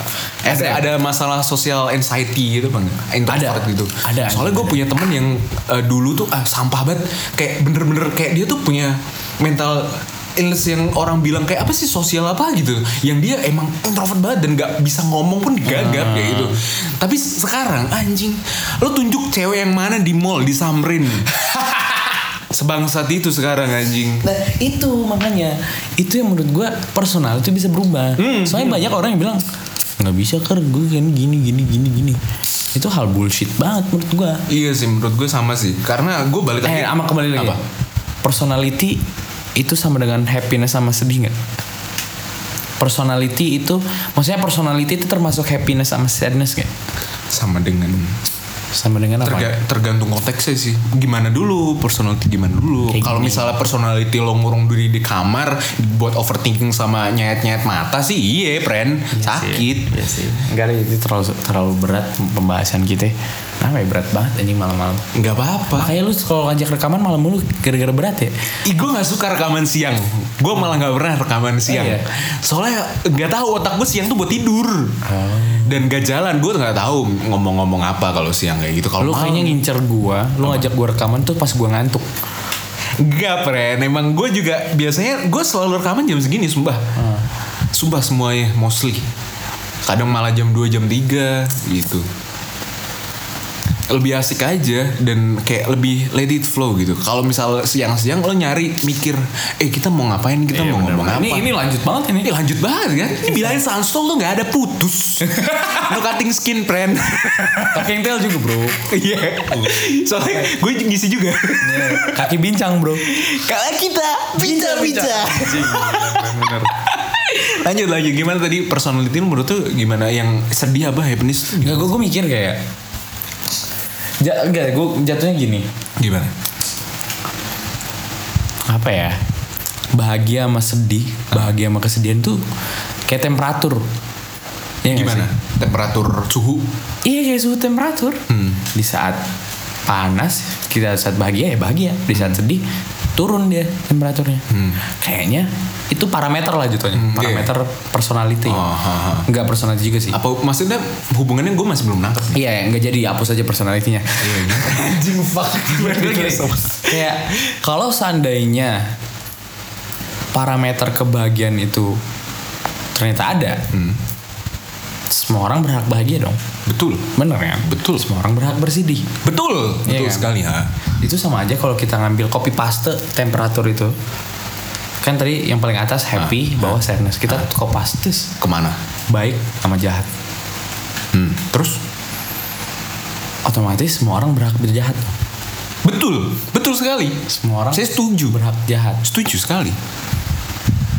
Ada ada masalah social anxiety gitu bang, introvert Ada. gitu. Ada, Soalnya gue punya temen yang eh, dulu tuh ah, sampah banget, kayak bener-bener kayak dia tuh punya mental illness yang orang bilang kayak apa sih sosial apa gitu yang dia emang introvert banget dan nggak bisa ngomong pun gagap kayak gitu tapi sekarang anjing lo tunjuk cewek yang mana di mall disamrin [laughs] sebangsat itu sekarang anjing Nah itu makanya itu yang menurut gue personal itu bisa berubah. Soalnya banyak orang yang bilang nggak bisa ker gue kan gini gini gini gini. Itu hal bullshit banget menurut gue. iya sih menurut gue sama sih karena gue balik lagi Eh, sama kembali lagi. Apa? Personality itu sama dengan happiness sama sedih nggak? Personality itu, maksudnya personality itu termasuk happiness sama sadness nggak? sama dengan Sama dengan apa? Terga- tergantung konteksnya sih. Gimana dulu personality gimana dulu. Kalau misalnya personality lo ngurung diri di kamar buat overthinking sama nyayat-nyayat mata sih iya, friend. Sakit. Iya sih. Enggak itu terlalu terlalu berat pembahasan kita. Kenapa ya berat banget anjing malam-malam. Nggak apa-apa. Makanya lu kalau ngajak rekaman malam mulu gara-gara berat ya. Ih, gue gak suka rekaman siang. Gue malah gak pernah rekaman siang. iya? Soalnya gak tahu otak gue siang tuh buat tidur. Dan gak jalan. Gue gak tahu ngomong-ngomong apa kalau siang kayak gitu. Kalau Lu malam- kayaknya ngincer gua, lu ngajak gua rekaman tuh pas gua ngantuk. Enggak, Pren. Emang gue juga biasanya gue selalu rekaman jam segini, sumpah. Sumpah semuanya mostly. Kadang malah jam 2, jam 3 gitu. Lebih asik aja dan kayak lebih let it flow gitu. Kalau misal siang-siang lo nyari mikir, eh kita mau ngapain, kita mau ngomong apa. Ini ini lanjut banget ini. Ini lanjut banget kan? Ini bilangin Sunstall tuh gak ada putus. [laughs] no cutting skin, friend. Kaki intel juga, Bro. Iya. Soalnya gue ngisi juga. Kaki bincang, Bro. Kalau kita. Bener. Lanjut lanjut gimana tadi personality menurut tuh gimana yang sedih apa happiness Enggak, gua, gua mikir kayak Ja, enggak, gue jatuhnya gini. gimana? Apa ya? Bahagia sama sedih, bahagia sama kesedihan tuh kayak temperatur. Nggak Gimana? sih? Temperatur suhu? Iya kayak suhu temperatur. Hmm. Di saat panas kita saat bahagia ya bahagia. Di saat sedih turun dia temperaturnya. Kayaknya itu parameter lah jatuhnya. Hmm, parameter personality. Oh, ha, ha. Enggak personality juga sih. Apa maksudnya hubungannya gue masih belum nangkep nih. Iya, nggak jadi hapus aja personalitinya. [laughs] Anjing fuck. Kayak kalau seandainya parameter kebahagiaan itu ternyata ada, semua orang berhak bahagia dong. Betul. Bener kan? Betul. Semua orang berhak bersedih. Betul. Iya Betul kan? sekali ha. Itu sama aja kalau kita ngambil copy paste temperatur itu. Kan tadi yang paling atas happy, bawah sadness. Kita copy paste Ke mana? baik sama jahat. Hmm. Terus? Otomatis semua orang berhak berjahat. Betul. Betul sekali. Semua orang Saya setuju. berhak jahat. Setuju sekali.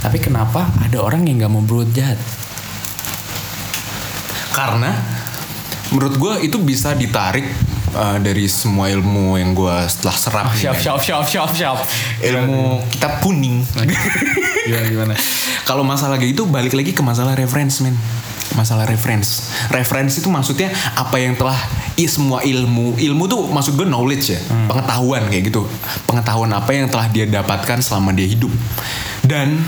Tapi kenapa ada orang yang nggak mau berbuat jahat? Karena menurut gue itu bisa ditarik uh, dari semua ilmu yang gue setelah serap nih, Siap, siap, siap, siap, siap. ilmu kita kuning. [laughs] Gimana, gimana? kalau masalah kayak gitu balik lagi ke masalah reference men. Masalah reference. Reference itu maksudnya apa yang telah i semua ilmu ilmu tuh maksud gue knowledge ya pengetahuan kayak gitu. Pengetahuan apa yang telah dia dapatkan selama dia hidup. Dan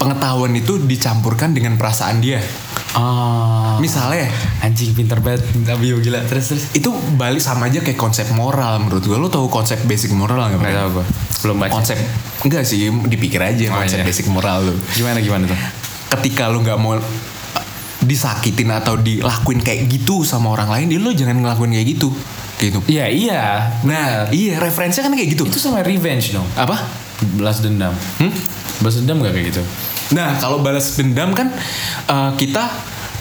pengetahuan itu dicampurkan dengan perasaan dia Oh, misalnya anjing pinter banget, minta bio gila. Terus terus. itu balik sama aja kayak konsep moral menurut gue lo tau konsep basic moral nggak Gak Bang? tau gue, belum baca. konsep enggak sih dipikir aja Oh, konsep iya. basic moral lo Gimana gimana tuh? ketika lo nggak mau uh, disakitin atau dilakuin kayak gitu sama orang lain, ya lo jangan ngelakuin kayak gitu, gitu. Iya iya. Nah, iya referensinya kan kayak gitu. Itu sama revenge dong. apa? Balas dendam. Hmm? Balas dendam gak kayak gitu? Nah, kalau balas dendam kan uh, kita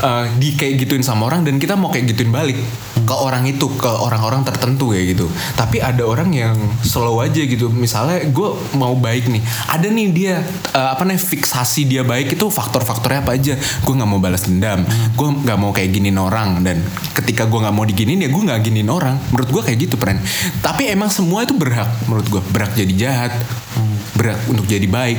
uh, di kayak gituin sama orang dan kita mau kayak gituin balik ke orang itu, ke orang-orang tertentu kayak gitu. Tapi ada orang yang slow aja gitu. Misalnya gue mau baik nih, ada nih dia uh, apa namanya fiksasi dia baik itu faktor-faktornya apa aja. Gue nggak mau balas dendam, gue nggak mau kayak giniin orang dan ketika gue nggak mau diginin ya gue nggak giniin orang. Menurut gue kayak gitu, friend. Tapi emang semua itu berhak menurut gue berhak jadi jahat, berhak untuk jadi baik,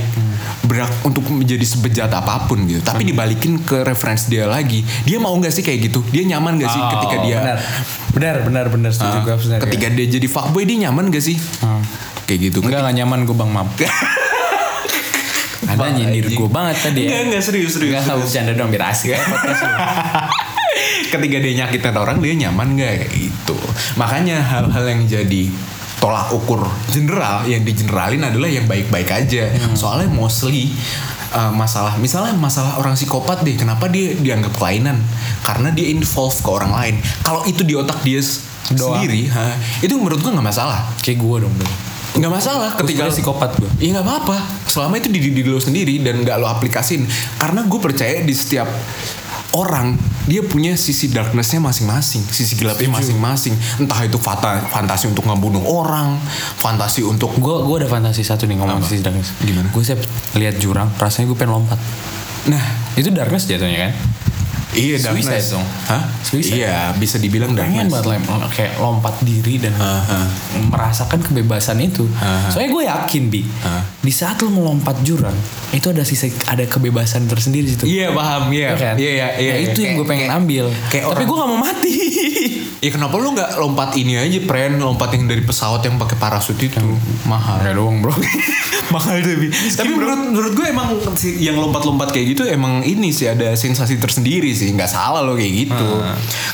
berhak untuk menjadi sebejat apa pun gitu. Tapi dibalikin ke reference dia lagi, dia mau nggak sih kayak gitu? Dia nyaman gak sih ketika dia Oh, benar. Benar, benar, benar setuju Ah, gue ketika dia jadi fuckboy dia nyaman gak sih? Hmm. Kayak gitu. Enggak enggak nyaman gue bang map. [laughs] Ada nyindir gue banget tadi ya. enggak serius serius. Enggak serius. bercanda dong biar asik ya [laughs] ketika dia nyakitin orang dia nyaman gak kayak gitu. Makanya hal-hal yang jadi tolak ukur general yang digeneralin adalah yang baik-baik aja. Hmm. Soalnya mostly uh, masalah misalnya masalah orang psikopat deh kenapa dia dianggap kelainan karena dia involve ke orang lain kalau itu di otak dia Doang. sendiri ha, itu menurut gua nggak masalah Kayak gue dong berarti. nggak masalah ketika Ketika psikopat gue. Iya nggak apa-apa. Selama itu di diri lo sendiri dan nggak lo aplikasin. Karena gue percaya di setiap orang dia punya sisi darknessnya masing-masing, sisi gelapnya masing-masing. Entah itu fata, fantasi untuk ngebunuh orang, fantasi untuk Gue gue ada fantasi satu nih ngomong Apa? sisi darkness. Gimana? Gue siap lihat jurang, rasanya gue pengen lompat. nah Itu darkness jatuhnya kan? iya Suicide darkness dong. Hah? Suicide. Iya bisa dibilang Pengen darkness. banget lem- kayak lompat diri dan Aha. merasakan kebebasan itu. Aha. Soalnya gue yakin bi, Aha. Di saat lo melompat jurang itu ada sisi ada kebebasan tersendiri di situ. Iya paham Iya iya. kan? Iya iya iya. Nah, itu yang Kayak- gue pengen kayak- ambil. kayak Tapi gue gak mau mati. [laughs] Ya kenapa lu nggak lompat ini aja, pren lompat yang dari pesawat yang pakai parasut itu mahal. Kayak doang bro. [laughs] mahal tapi tapi menurut menurut gue emang si- yang lompat-lompat kayak gitu emang ini sih ada sensasi tersendiri sih nggak salah lo kayak gitu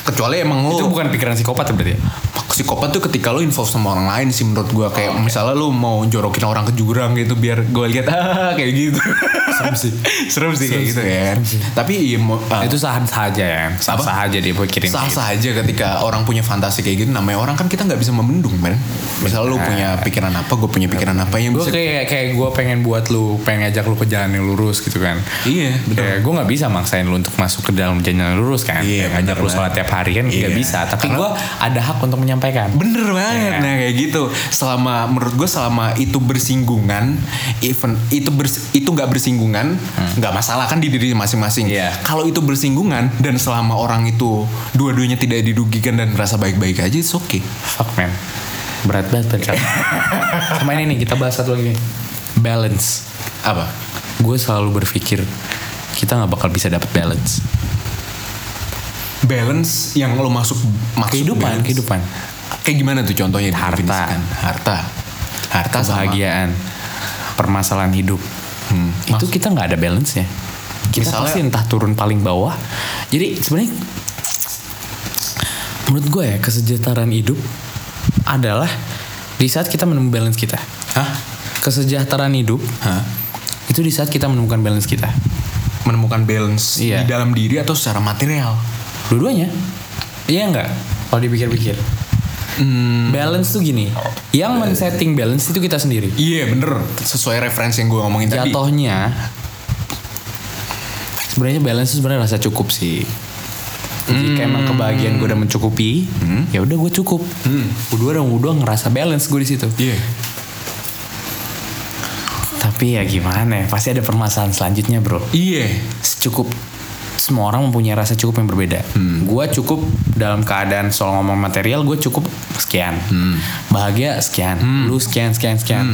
kecuali emang lo itu bukan pikiran psikopat ya berarti ya? Psikopat tuh ketika lo involve sama orang lain sih menurut gue kayak misalnya lo mau jorokin orang ke jurang gitu biar gue lihat [laughs] ah kayak gitu serem sih serem sih kayak gitu kan tapi iya, ah, itu sah saja ya. Sah sah aja dia pikirin. sah kayak gitu. sah aja ketika orang punya fantasi kayak gitu namanya orang kan kita nggak bisa membendung men misalnya lo punya pikiran apa gue punya pikiran apa yang Gue kayak kayak gue pengen buat lu pengen ngajak lu ke jalan yang lurus gitu kan. iya betul gue nggak bisa maksain lu untuk masuk ke dalam jalan yang lurus kan. Iya, ngajak bener lu sholat tiap hari kan nggak Iya. bisa. Tapi gue ada hak untuk menyampaikan. Bener banget, Iya. nah kayak gitu. Selama menurut gue selama itu bersinggungan, even itu bers, itu nggak bersinggungan, nggak masalah kan di diri masing-masing. Hmm. Iya. Kalau itu bersinggungan dan selama orang itu dua-duanya tidak dirugikan dan merasa baik-baik aja, it's okay. Fuck man. Berat banget pencet. [laughs] Sama ini nih kita bahas satu lagi. Balance. Apa? Gue selalu berpikir kita nggak bakal bisa dapat balance. Balance yang lo masuk maksud Kehidupan, balance. kehidupan. Kayak gimana tuh contohnya? Harta. Harta. Harta sama. Kebahagiaan. Permasalahan hidup. Hmm. itu kita nggak ada balance nya kita Misalnya- pasti entah turun paling bawah jadi sebenarnya menurut gue ya kesejahteraan hidup adalah di saat kita menemukan balance kita Hah? kesejahteraan hidup Hah? itu di saat kita menemukan balance kita Menemukan balance Iya. di dalam diri atau secara material? Dua-duanya. Iya nggak? Kalau dipikir-pikir. Hmm. Balance tuh gini. Yang men-setting balance itu kita sendiri. Iya bener sesuai referensi yang gue ngomongin tadi. Jatuhnya sebenarnya balance itu sebenarnya rasa cukup sih. Jika emang kebahagiaan gue udah mencukupi, ya udah gue cukup. Hmm. Udah dong, udah ngerasa balance gue di situ. Iya. Tapi ya gimana ya, pasti ada permasalahan selanjutnya bro. Iya. Cukup semua orang mempunyai rasa cukup yang berbeda. Gue cukup dalam keadaan soal ngomong material, gue cukup sekian. Bahagia sekian, lu sekian sekian sekian.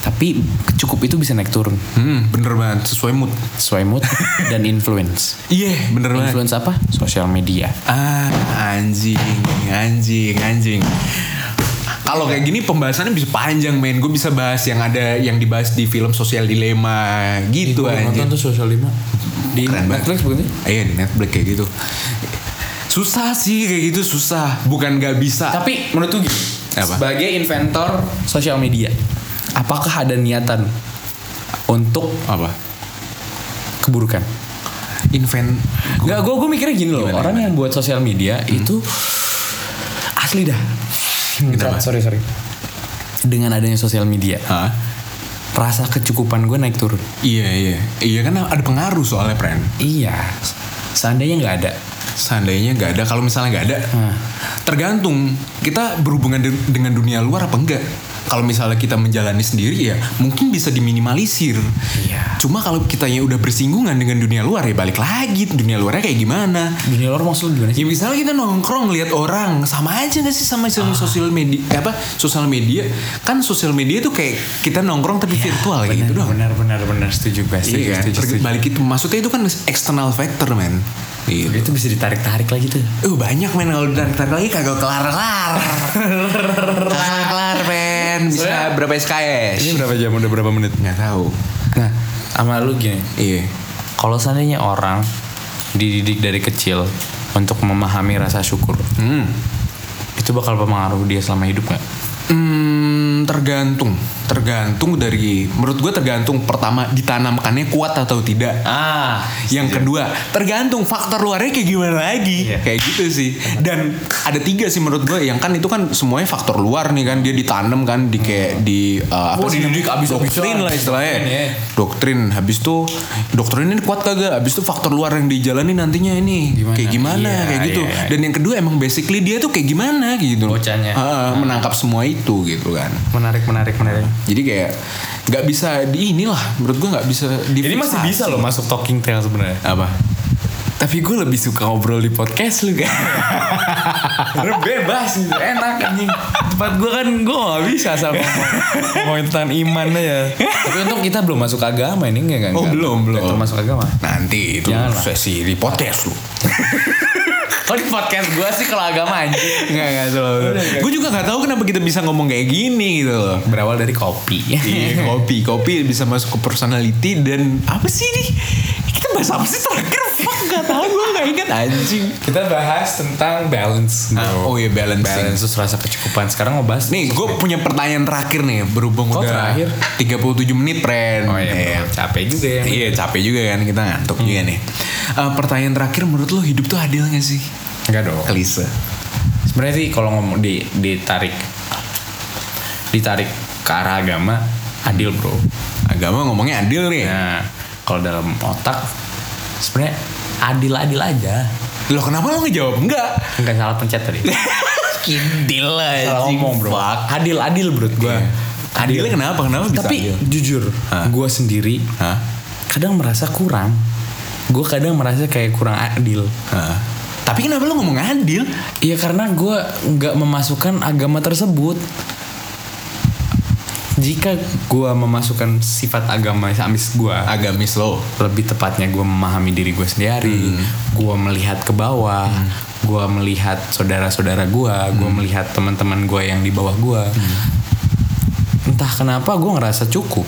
Tapi cukup itu bisa naik turun Hmm, bener banget sesuai mood. sesuai mood [laughs] dan influence. Iya bener banget. Influence apa? Sosial media. Ah anjing anjing anjing. Kalau kayak gini pembahasannya bisa panjang men. Gue bisa bahas yang ada yang dibahas di film Sosial Dilema gitu anjing. tuh sosial lima di Keren. Netflix bukan? Iya di Netflix kayak gitu. Susah sih kayak gitu susah. Bukan gak bisa. Tapi menurut gini, Apa? sebagai inventor sosial media, apakah ada niatan untuk apa? keburukan? Invent. Enggak, gue gue mikirnya gini loh, Gimana, orang yang buat sosial media itu asli dah. Kenapa? sorry sorry. Dengan adanya sosial media, Hah? rasa kecukupan gue naik turun. Iya iya. Iya kan ada pengaruh soalnya friend. Iya, seandainya nggak ada, Seandainya nggak ada, kalau misalnya nggak ada, Hmm. tergantung kita berhubungan de- dengan dunia luar apa enggak. Kalau misalnya kita menjalani sendiri ya mungkin bisa diminimalisir. Iya. Cuma kalau kita yang udah bersinggungan dengan dunia luar ya balik lagi dunia luarnya kayak gimana. dunia luar maksud lu gimana sih? Ya misalnya kita nongkrong lihat orang sama aja gak sih sama Ah. sosial media eh, apa sosial media kan sosial media tuh kayak kita nongkrong tapi virtual kayak gitu doang. benar benar benar setuju gue, Iya, setuju, setuju. balik itu maksudnya itu kan external factor men. Gitu. Itu bisa ditarik tarik lagi tuh. Uh banyak men kalau ditarik-tarik lagi kagak kelar-kelar. [laughs] kelar-kelar men. Bisa Soalnya- berapa SKS? Ini berapa jam? Udah berapa menit? Nggak tahu. Nah, sama lu gini. Iya. Kalau seandainya orang dididik dari kecil untuk memahami rasa syukur, Hmm. itu bakal mempengaruhi dia selama hidup nggak? Hmm, tergantung. Tergantung dari menurut gue tergantung pertama ditanamkannya kuat atau tidak. Ah, Yang kedua, tergantung faktor luarnya kayak gimana lagi. Iya. Kayak gitu sih. Dan ada tiga sih menurut gue. Yang kan itu kan semuanya faktor luar nih kan. Dia ditanam kan di kayak di uh, apa Oh, sih dididik abis-abisan. doktrin lah istilahnya. Doktrin, ya. Doktrin. Habis itu doktrin ini kuat kagak? Habis itu faktor luar yang dijalani nantinya ini Gimana? kayak gimana Iya, kayak gitu. iya, iya. Dan yang kedua emang basically dia tuh kayak gimana gitu. Bocahnya. Ah, menangkap semua itu gitu kan. Menarik, menarik, menarik. Jadi kayak nggak bisa di inilah menurut gue nggak bisa di Ini masih bisa loh masuk talking tale sebenarnya. apa Tapi gue lebih suka ngobrol di podcast lu kan. Karena bebas gitu, enak anjing. Tempat gue kan gue gak bisa sama ngomong, ngomongin tentang iman aja. Tapi untuk kita belum masuk agama ini enggak enggak. Oh, belum, belum. Enggak termasuk agama. nanti itu Janganlah. sesi di podcast lu Kalau di podcast gue sih kalau agama anjing. nggak nggak selalu gue juga nggak tahu kenapa kita bisa ngomong kayak gini gitu loh Berawal dari kopi. Iya, kopi kopi bisa masuk ke personality dan apa sih nih kita bahas apa sih terakhir fuck nggak tahu gue nggak ingat anjing Kita bahas tentang balance. Ah, bro. oh iya balancing. balance terus rasa kecukupan. Sekarang mau bahas Nih, gue punya pertanyaan terakhir nih, berhubung Kok udah terakhir? 37 menit, friend. Oh iya, bro. capek juga ya. Iya, capek juga kan kita ngantuk juga nih. Eh, pertanyaan terakhir, menurut lo hidup tuh adil gak sih? Enggak dong. Klise. Sebenarnya sih kalau ngomong di ditarik ditarik ke arah agama adil bro. Agama ngomongnya adil nih. Nah kalau dalam otak sebenarnya adil-adil aja. Loh kenapa lo ngejawab enggak? Enggak salah pencet tadi. [laughs] Kidil lah. salah ngomong bro. Adil-adil bro gue. Adilnya kenapa? Kenapa bisa Tapi adil? jujur, gue sendiri Hah? kadang merasa kurang. Gue kadang merasa kayak kurang adil. Hah? Tapi kenapa lo ngomong adil? Iya karena gue nggak memasukkan agama tersebut. Jika gue memasukkan sifat agama amis gue, Agamis lo. lebih tepatnya gue memahami diri gue sendiri, gue melihat ke bawah, gue melihat saudara-saudara gue, gue melihat teman-teman gue yang di bawah gue. Entah kenapa gue ngerasa cukup.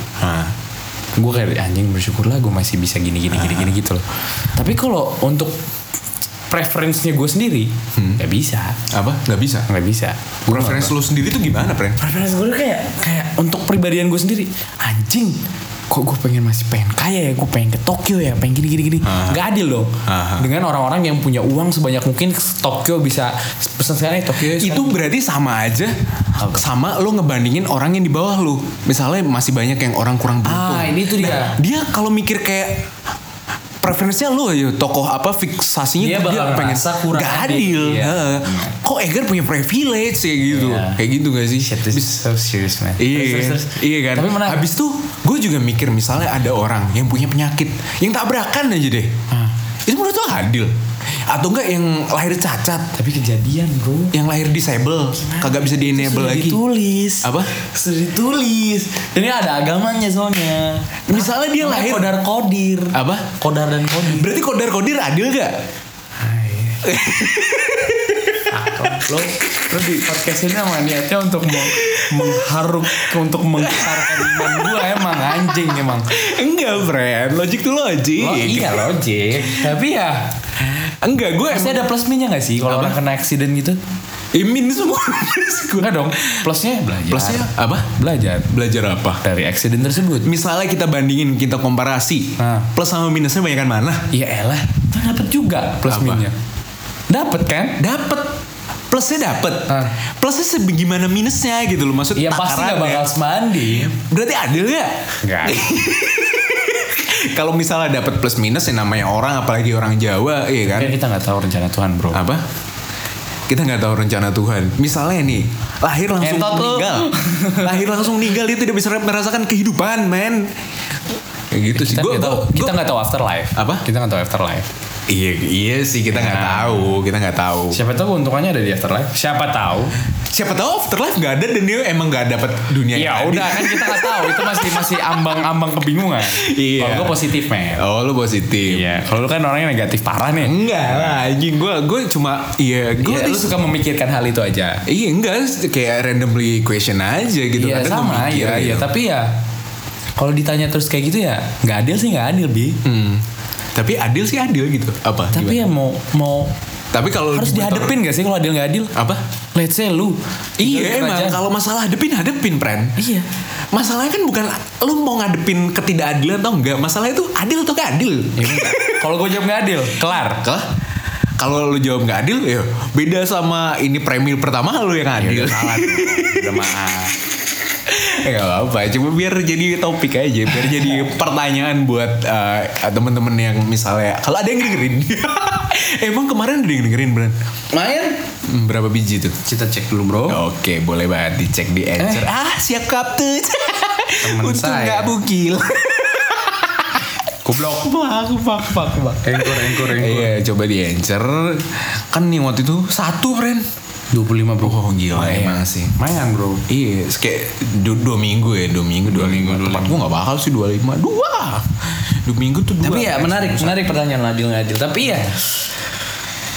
Gue kayak anjing bersyukurlah gue masih bisa gini gini gini gini gitu loh. Tapi kalau untuk preferensinya gue sendiri, nggak bisa, Apa? Gak bisa. nggak bisa. Gua Preferensi lo sendiri tuh gimana, friend? preferensi gue kayak kayak untuk pribadian gue sendiri anjing kok gue pengen masih pengen kaya ya gue pengen ke Tokyo ya pengen gini gini gini nggak adil dong Aha. dengan orang-orang yang punya uang sebanyak mungkin ke Tokyo bisa pesan sekarang Tokyo itu berarti sama aja sama lo ngebandingin orang yang di bawah lo misalnya masih banyak yang orang kurang beruntung Ah, ini tuh dia. Nah, dia kalau mikir kayak preferensinya lu aja tokoh apa fiksasinya Dia bakal ngerasa kurang gak adil, iya. Heeh. kok Egar punya privilege kayak gitu Iya. kayak gitu gak sih Shit, this is so serious man Iya, iya kan. tapi menarik Habis tuh gue juga mikir misalnya ada orang yang punya penyakit yang tabrakan aja deh. Ah. Itu menurut lo adil? Atau enggak yang lahir cacat, tapi kejadian bro. Yang lahir disable, kagak bisa di enable Sudah lagi. ditulis. Apa? sudah ditulis. Ini ada agamanya soalnya. Misalnya dia lahir kodar kodir. Apa? kodar dan kodir. Berarti kodar kodir adil gak? [laughs] lo lo di podcast ini emang niatnya untuk meng- mengharuk untuk menggetarkan iman gue emang anjing emang Enggak, friend. Logik tuh logik. lo iya logik tapi ya Enggak, gue pasti ada plus minusnya gak sih kalau orang kena accident gitu imin semua. Enggak dong plusnya belajar Plusnya apa? belajar Belajar apa? dari accident tersebut Misalnya kita bandingin, kita komparasi. Nah. Plus sama minusnya banyakan mana? ya elah kan dapat juga plus Apa? minusnya dapat kan Dapet. Plusnya dapet. Ah. Plusnya sebagaimana minusnya gitu loh. Maksud Iya pasti gak bakal semandi Berarti adil gak? Enggak [laughs] Kalau misalnya dapat plus minus yang namanya orang, apalagi orang Jawa, iya kan? Kita gak tahu rencana Tuhan bro Apa? Kita nggak tahu rencana Tuhan. Misalnya nih, lahir langsung Entot meninggal, [laughs] lahir langsung meninggal dia tidak bisa merasakan kehidupan, men. Kayak gitu sih. Kita Gua- nggak tahu gua- Kita nggak tahu afterlife Apa? Kita nggak tahu afterlife Iya, iya sih kita nggak Nah. tahu, kita nggak tahu. Siapa tahu keuntungannya ada di afterlife. Siapa tahu. Siapa tahu afterlife nggak ada dan dia emang nggak dapat dunia Ya yang udah kan kita nggak tahu. Itu masih masih ambang-ambang kebingungan. Iya. Kalau gue positif men Oh lu positif. Iya. Kalau lu kan orangnya negatif parah nih. Enggak lah, anjing. Gue gue cuma iya gue Iya, lu suka memikirkan hal itu aja. Iya enggak. Kayak randomly question aja gitu. Iya Kadang sama. iya, iya. gitu. Tapi ya Kalau ditanya terus kayak gitu ya nggak adil sih nggak adil bi. Hmm. Tapi adil sih adil gitu. Apa? Tapi ya mau mau Tapi kalau harus dihadepin gak sih kalau adil nggak adil? apa? Let's say lu. Iya Tinggal emang aja. kalau masalah hadepin hadepin pren. Iya. Masalahnya kan bukan lu mau ngadepin ketidakadilan atau enggak. Masalahnya itu adil atau gak adil. Ya kalau gue jawab nggak adil, kelar. Kah? Kalau lu jawab nggak adil, ya beda sama ini premil pertama lu yang adil. udah salah. [laughs] Udah maaf. Ya gak apa-apa, cuma biar jadi topik aja, biar jadi [laughs] pertanyaan buat eh, temen-temen yang misalnya kalau ada yang dengerin. [laughs] Emang kemarin ada yang dengerin Bran? Main? Hmm, Berapa biji tuh? Kita cek dulu bro. Oke, boleh banget dicek di Anchor. Ah, siap kapten. [laughs] Untung saya. nggak bukil. Goblok. Bak, bak, bak, bak. Engkor, engkor, engkor. Iya, coba di Anchor. Kan yang waktu itu satu, Bren. 25 bro. Oh, gila Mayan. emang sih. Mayan bro. Iya, kayak dua, dua minggu ya, dua minggu, dua, minggu. Tempat gue gak bakal sih dua lima, dua. Dua minggu tuh dua. Tapi ya menarik, menarik pertanyaan adil nggak adil. Tapi ya,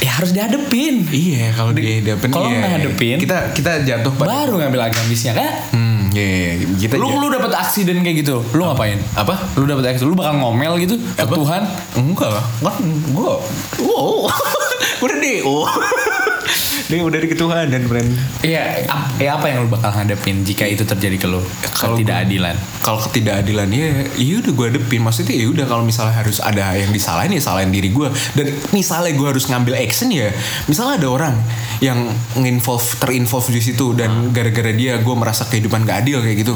ya harus dihadepin. Iya, kalau di dapet kalau iya. nggak hadepin, kita kita jatuh pada. Baru ngambil agamisnya kan? Hmm, iya, iya. kita Lu lu dapat aksiden kayak gitu, lu ngapain? apa? Lu dapat aksiden, lu bakal ngomel gitu ke Apa? Tuhan? Enggak lah, kan gue, wow, [laughs] udah deh, oh, dia udah di ketuhanan dan friend. Iya, ya apa yang lu bakal hadapin jika itu terjadi ke lu? Kalau Ketidakadilan. Kalau ketidakadilan ya, iya udah gue hadepin. Maksudnya ya udah kalau misalnya harus ada yang disalahin ya salahin diri gue. Dan misalnya gue harus ngambil action ya, misalnya ada orang yang nginvolve terinvolve di situ dan gara-gara dia gue merasa kehidupan gak adil kayak gitu.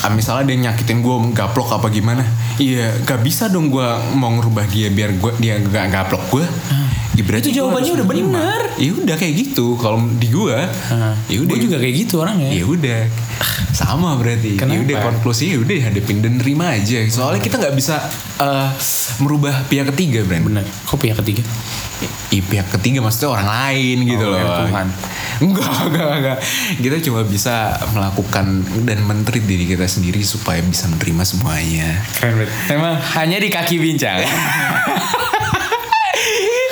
Ah, misalnya dia nyakitin gue gaplok apa gimana iya gak bisa dong gue mau ngerubah dia biar gue dia gak gaplok gue Ya, berarti Itu gua jawabannya udah bener. ya udah kayak gitu kalau di gue ya udah juga kayak gitu orangnya. ya udah sama berarti ya udah konklusinya ya udah hadepin dan terima aja soalnya kita nggak bisa eh, merubah pihak ketiga Bran Bener. Kok pihak ketiga? I, pihak ketiga maksudnya orang lain gitu Oh, loh yang Tuhan. enggak [laughs] enggak enggak kita cuma bisa melakukan dan menteri diri kita sendiri supaya bisa menerima semuanya Keren banget. Emang hanya di kaki bincang. [laughs]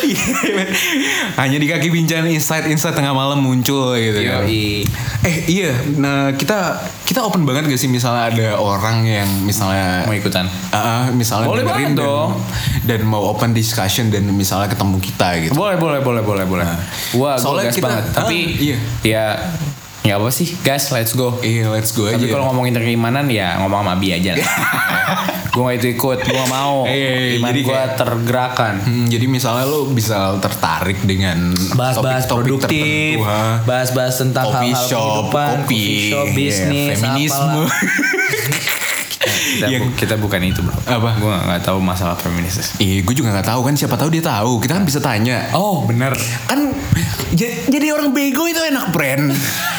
[laughs] hanya di kaki bincang insight insight tengah malam muncul gitu kan. Yoi. eh iya nah kita kita open banget gak sih misalnya ada orang yang misalnya Mau ikutan? Ah, ah, misalnya Boleh dengerin banget dan, dong. dan mau open discussion dan misalnya ketemu kita gitu. Boleh, boleh, boleh, boleh, boleh. Wah, gue Soalnya gas kita- banget. ah, Tapi iya. ya Nggak apa sih, guys, let's go. Iya, let's go aja. Tapi kalau ngomongin keimanan ya ngomong sama Abi aja lah. [laughs] gue gak itu ikut, gue gak mau. Iya, iya, Iman jadi gue tergerakkan. Hmm, jadi misalnya lo bisa tertarik dengan Bahas-bahas produktif, bahas-bahas tentang hal-hal kehidupan, kopi, shop, iya, bisnis, feminisme. apalah. [laughs] Kita, Yang- bu- kita bukan itu bro. Apa? Gue gak, tahu masalah feminis. Iya, gue juga nggak tahu kan. Siapa tahu dia tahu. Kita kan bisa tanya. Oh bener. Kan jadi orang bego itu enak, brand. [laughs]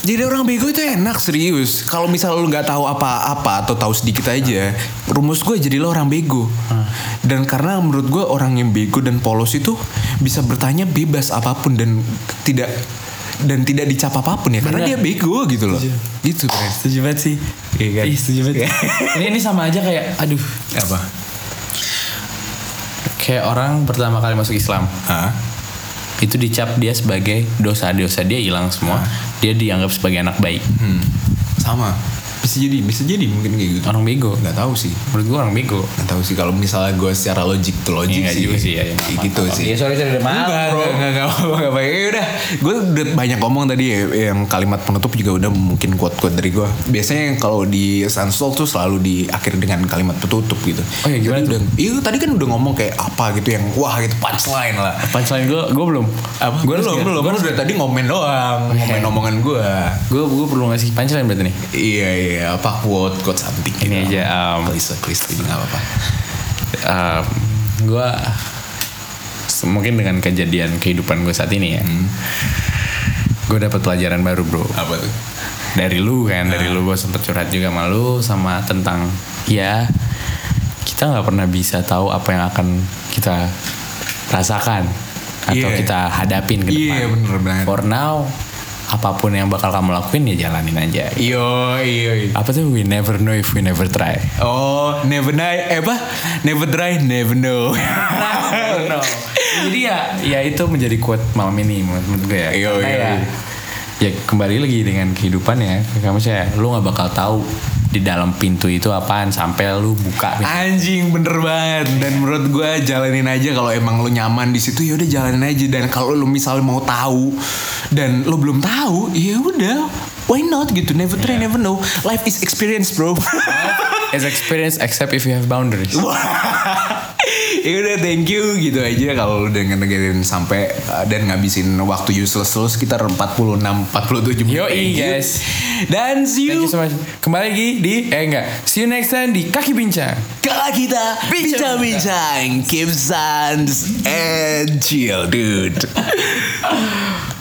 Jadi orang bego itu enak serius. Kalau misal lu nggak tahu apa-apa atau tahu sedikit aja, rumus gue jadi lo orang bego. Dan karena menurut gue orang yang bego dan polos itu bisa bertanya bebas apa pun dan tidak dan tidak dicap apa pun ya karena Bener. dia bego gitu loh. Gitu, brand. Setuju banget sih. Iya kan? Ih, setuju banget. [laughs] ini ini sama aja kayak, aduh, Apa? kayak orang pertama kali masuk Islam Hah? itu dicap dia sebagai dosa-dosa dia hilang semua. Dia dianggap sebagai anak baik. Hmm. Sama. Bisa jadi, bisa jadi mungkin kayak gitu. Orang bego. Nggak tahu sih. Menurut gue orang bego. Nggak tahu sih kalau misalnya gue secara logik tuh logik Iya, sih. juga sih, ya, ya, Kayak maaf, gitu maaf. sih. Iya, sorry, sorry, maaf, Enggak, bro. enggak, enggak, enggak, enggak, Ya udah, gue udah banyak ngomong tadi ya, yang kalimat penutup juga udah mungkin quote-quote dari gue. Biasanya kalau di Sunstalk tuh selalu diakhiri dengan kalimat penutup gitu. Oh iya, gimana Tadi udah, iya tadi kan udah ngomong kayak apa gitu yang wah gitu punchline lah. Punchline gue, gue belum. Apa? Gue belum, belum. Gue udah tadi ngomen doang, ngomen omongan gue. Gue gue perlu ngasih punchline berarti nih. Iya iya apa quote quote something Ini gitu. aja, um, please please nggak apa-apa. gue mungkin dengan kejadian kehidupan gue saat ini ya. Gue dapat pelajaran baru bro. Apa tuh? Dari lu kan, dari lu gue sempet curhat juga sama lu sama tentang ya kita nggak pernah bisa tahu apa yang akan kita rasakan atau Iya. kita hadapin ke depan. Iya bener banget. For now, apa pun yang bakal kamu lakuin ya jalanin aja. Iyo. iyo. Apa tuh we never know if we never try. Oh, never die, eh apa? Never try, never know. no. Jadi ya, ya itu menjadi quote malam ini menurut gue ya. Iya, Karena iya, ya, iya. ya kembali lagi dengan kehidupan ya. Kamu saya, lu nggak bakal tahu di dalam pintu itu apaan sampai lu buka. pintu. Anjing bener banget. Dan menurut gue jalanin aja kalau emang lu nyaman di situ ya udah jalanin aja. Dan kalau lu misalnya mau tahu dan lu belum tahu, ya udah. Why not gitu? Never try, never know. Life is experience, bro. As experience except if you have boundaries. [laughs] ya udah thank you gitu aja kalau lu udah ngedengerin sampai uh, dan ngabisin waktu useless lu sekitar 46 47 menit. You. guys. Dan see Thank you you so much. Kembali lagi di eh enggak. See you next time di kaki bincang. Kalau kita bincang-bincang Keep sans and chill dude [laughs]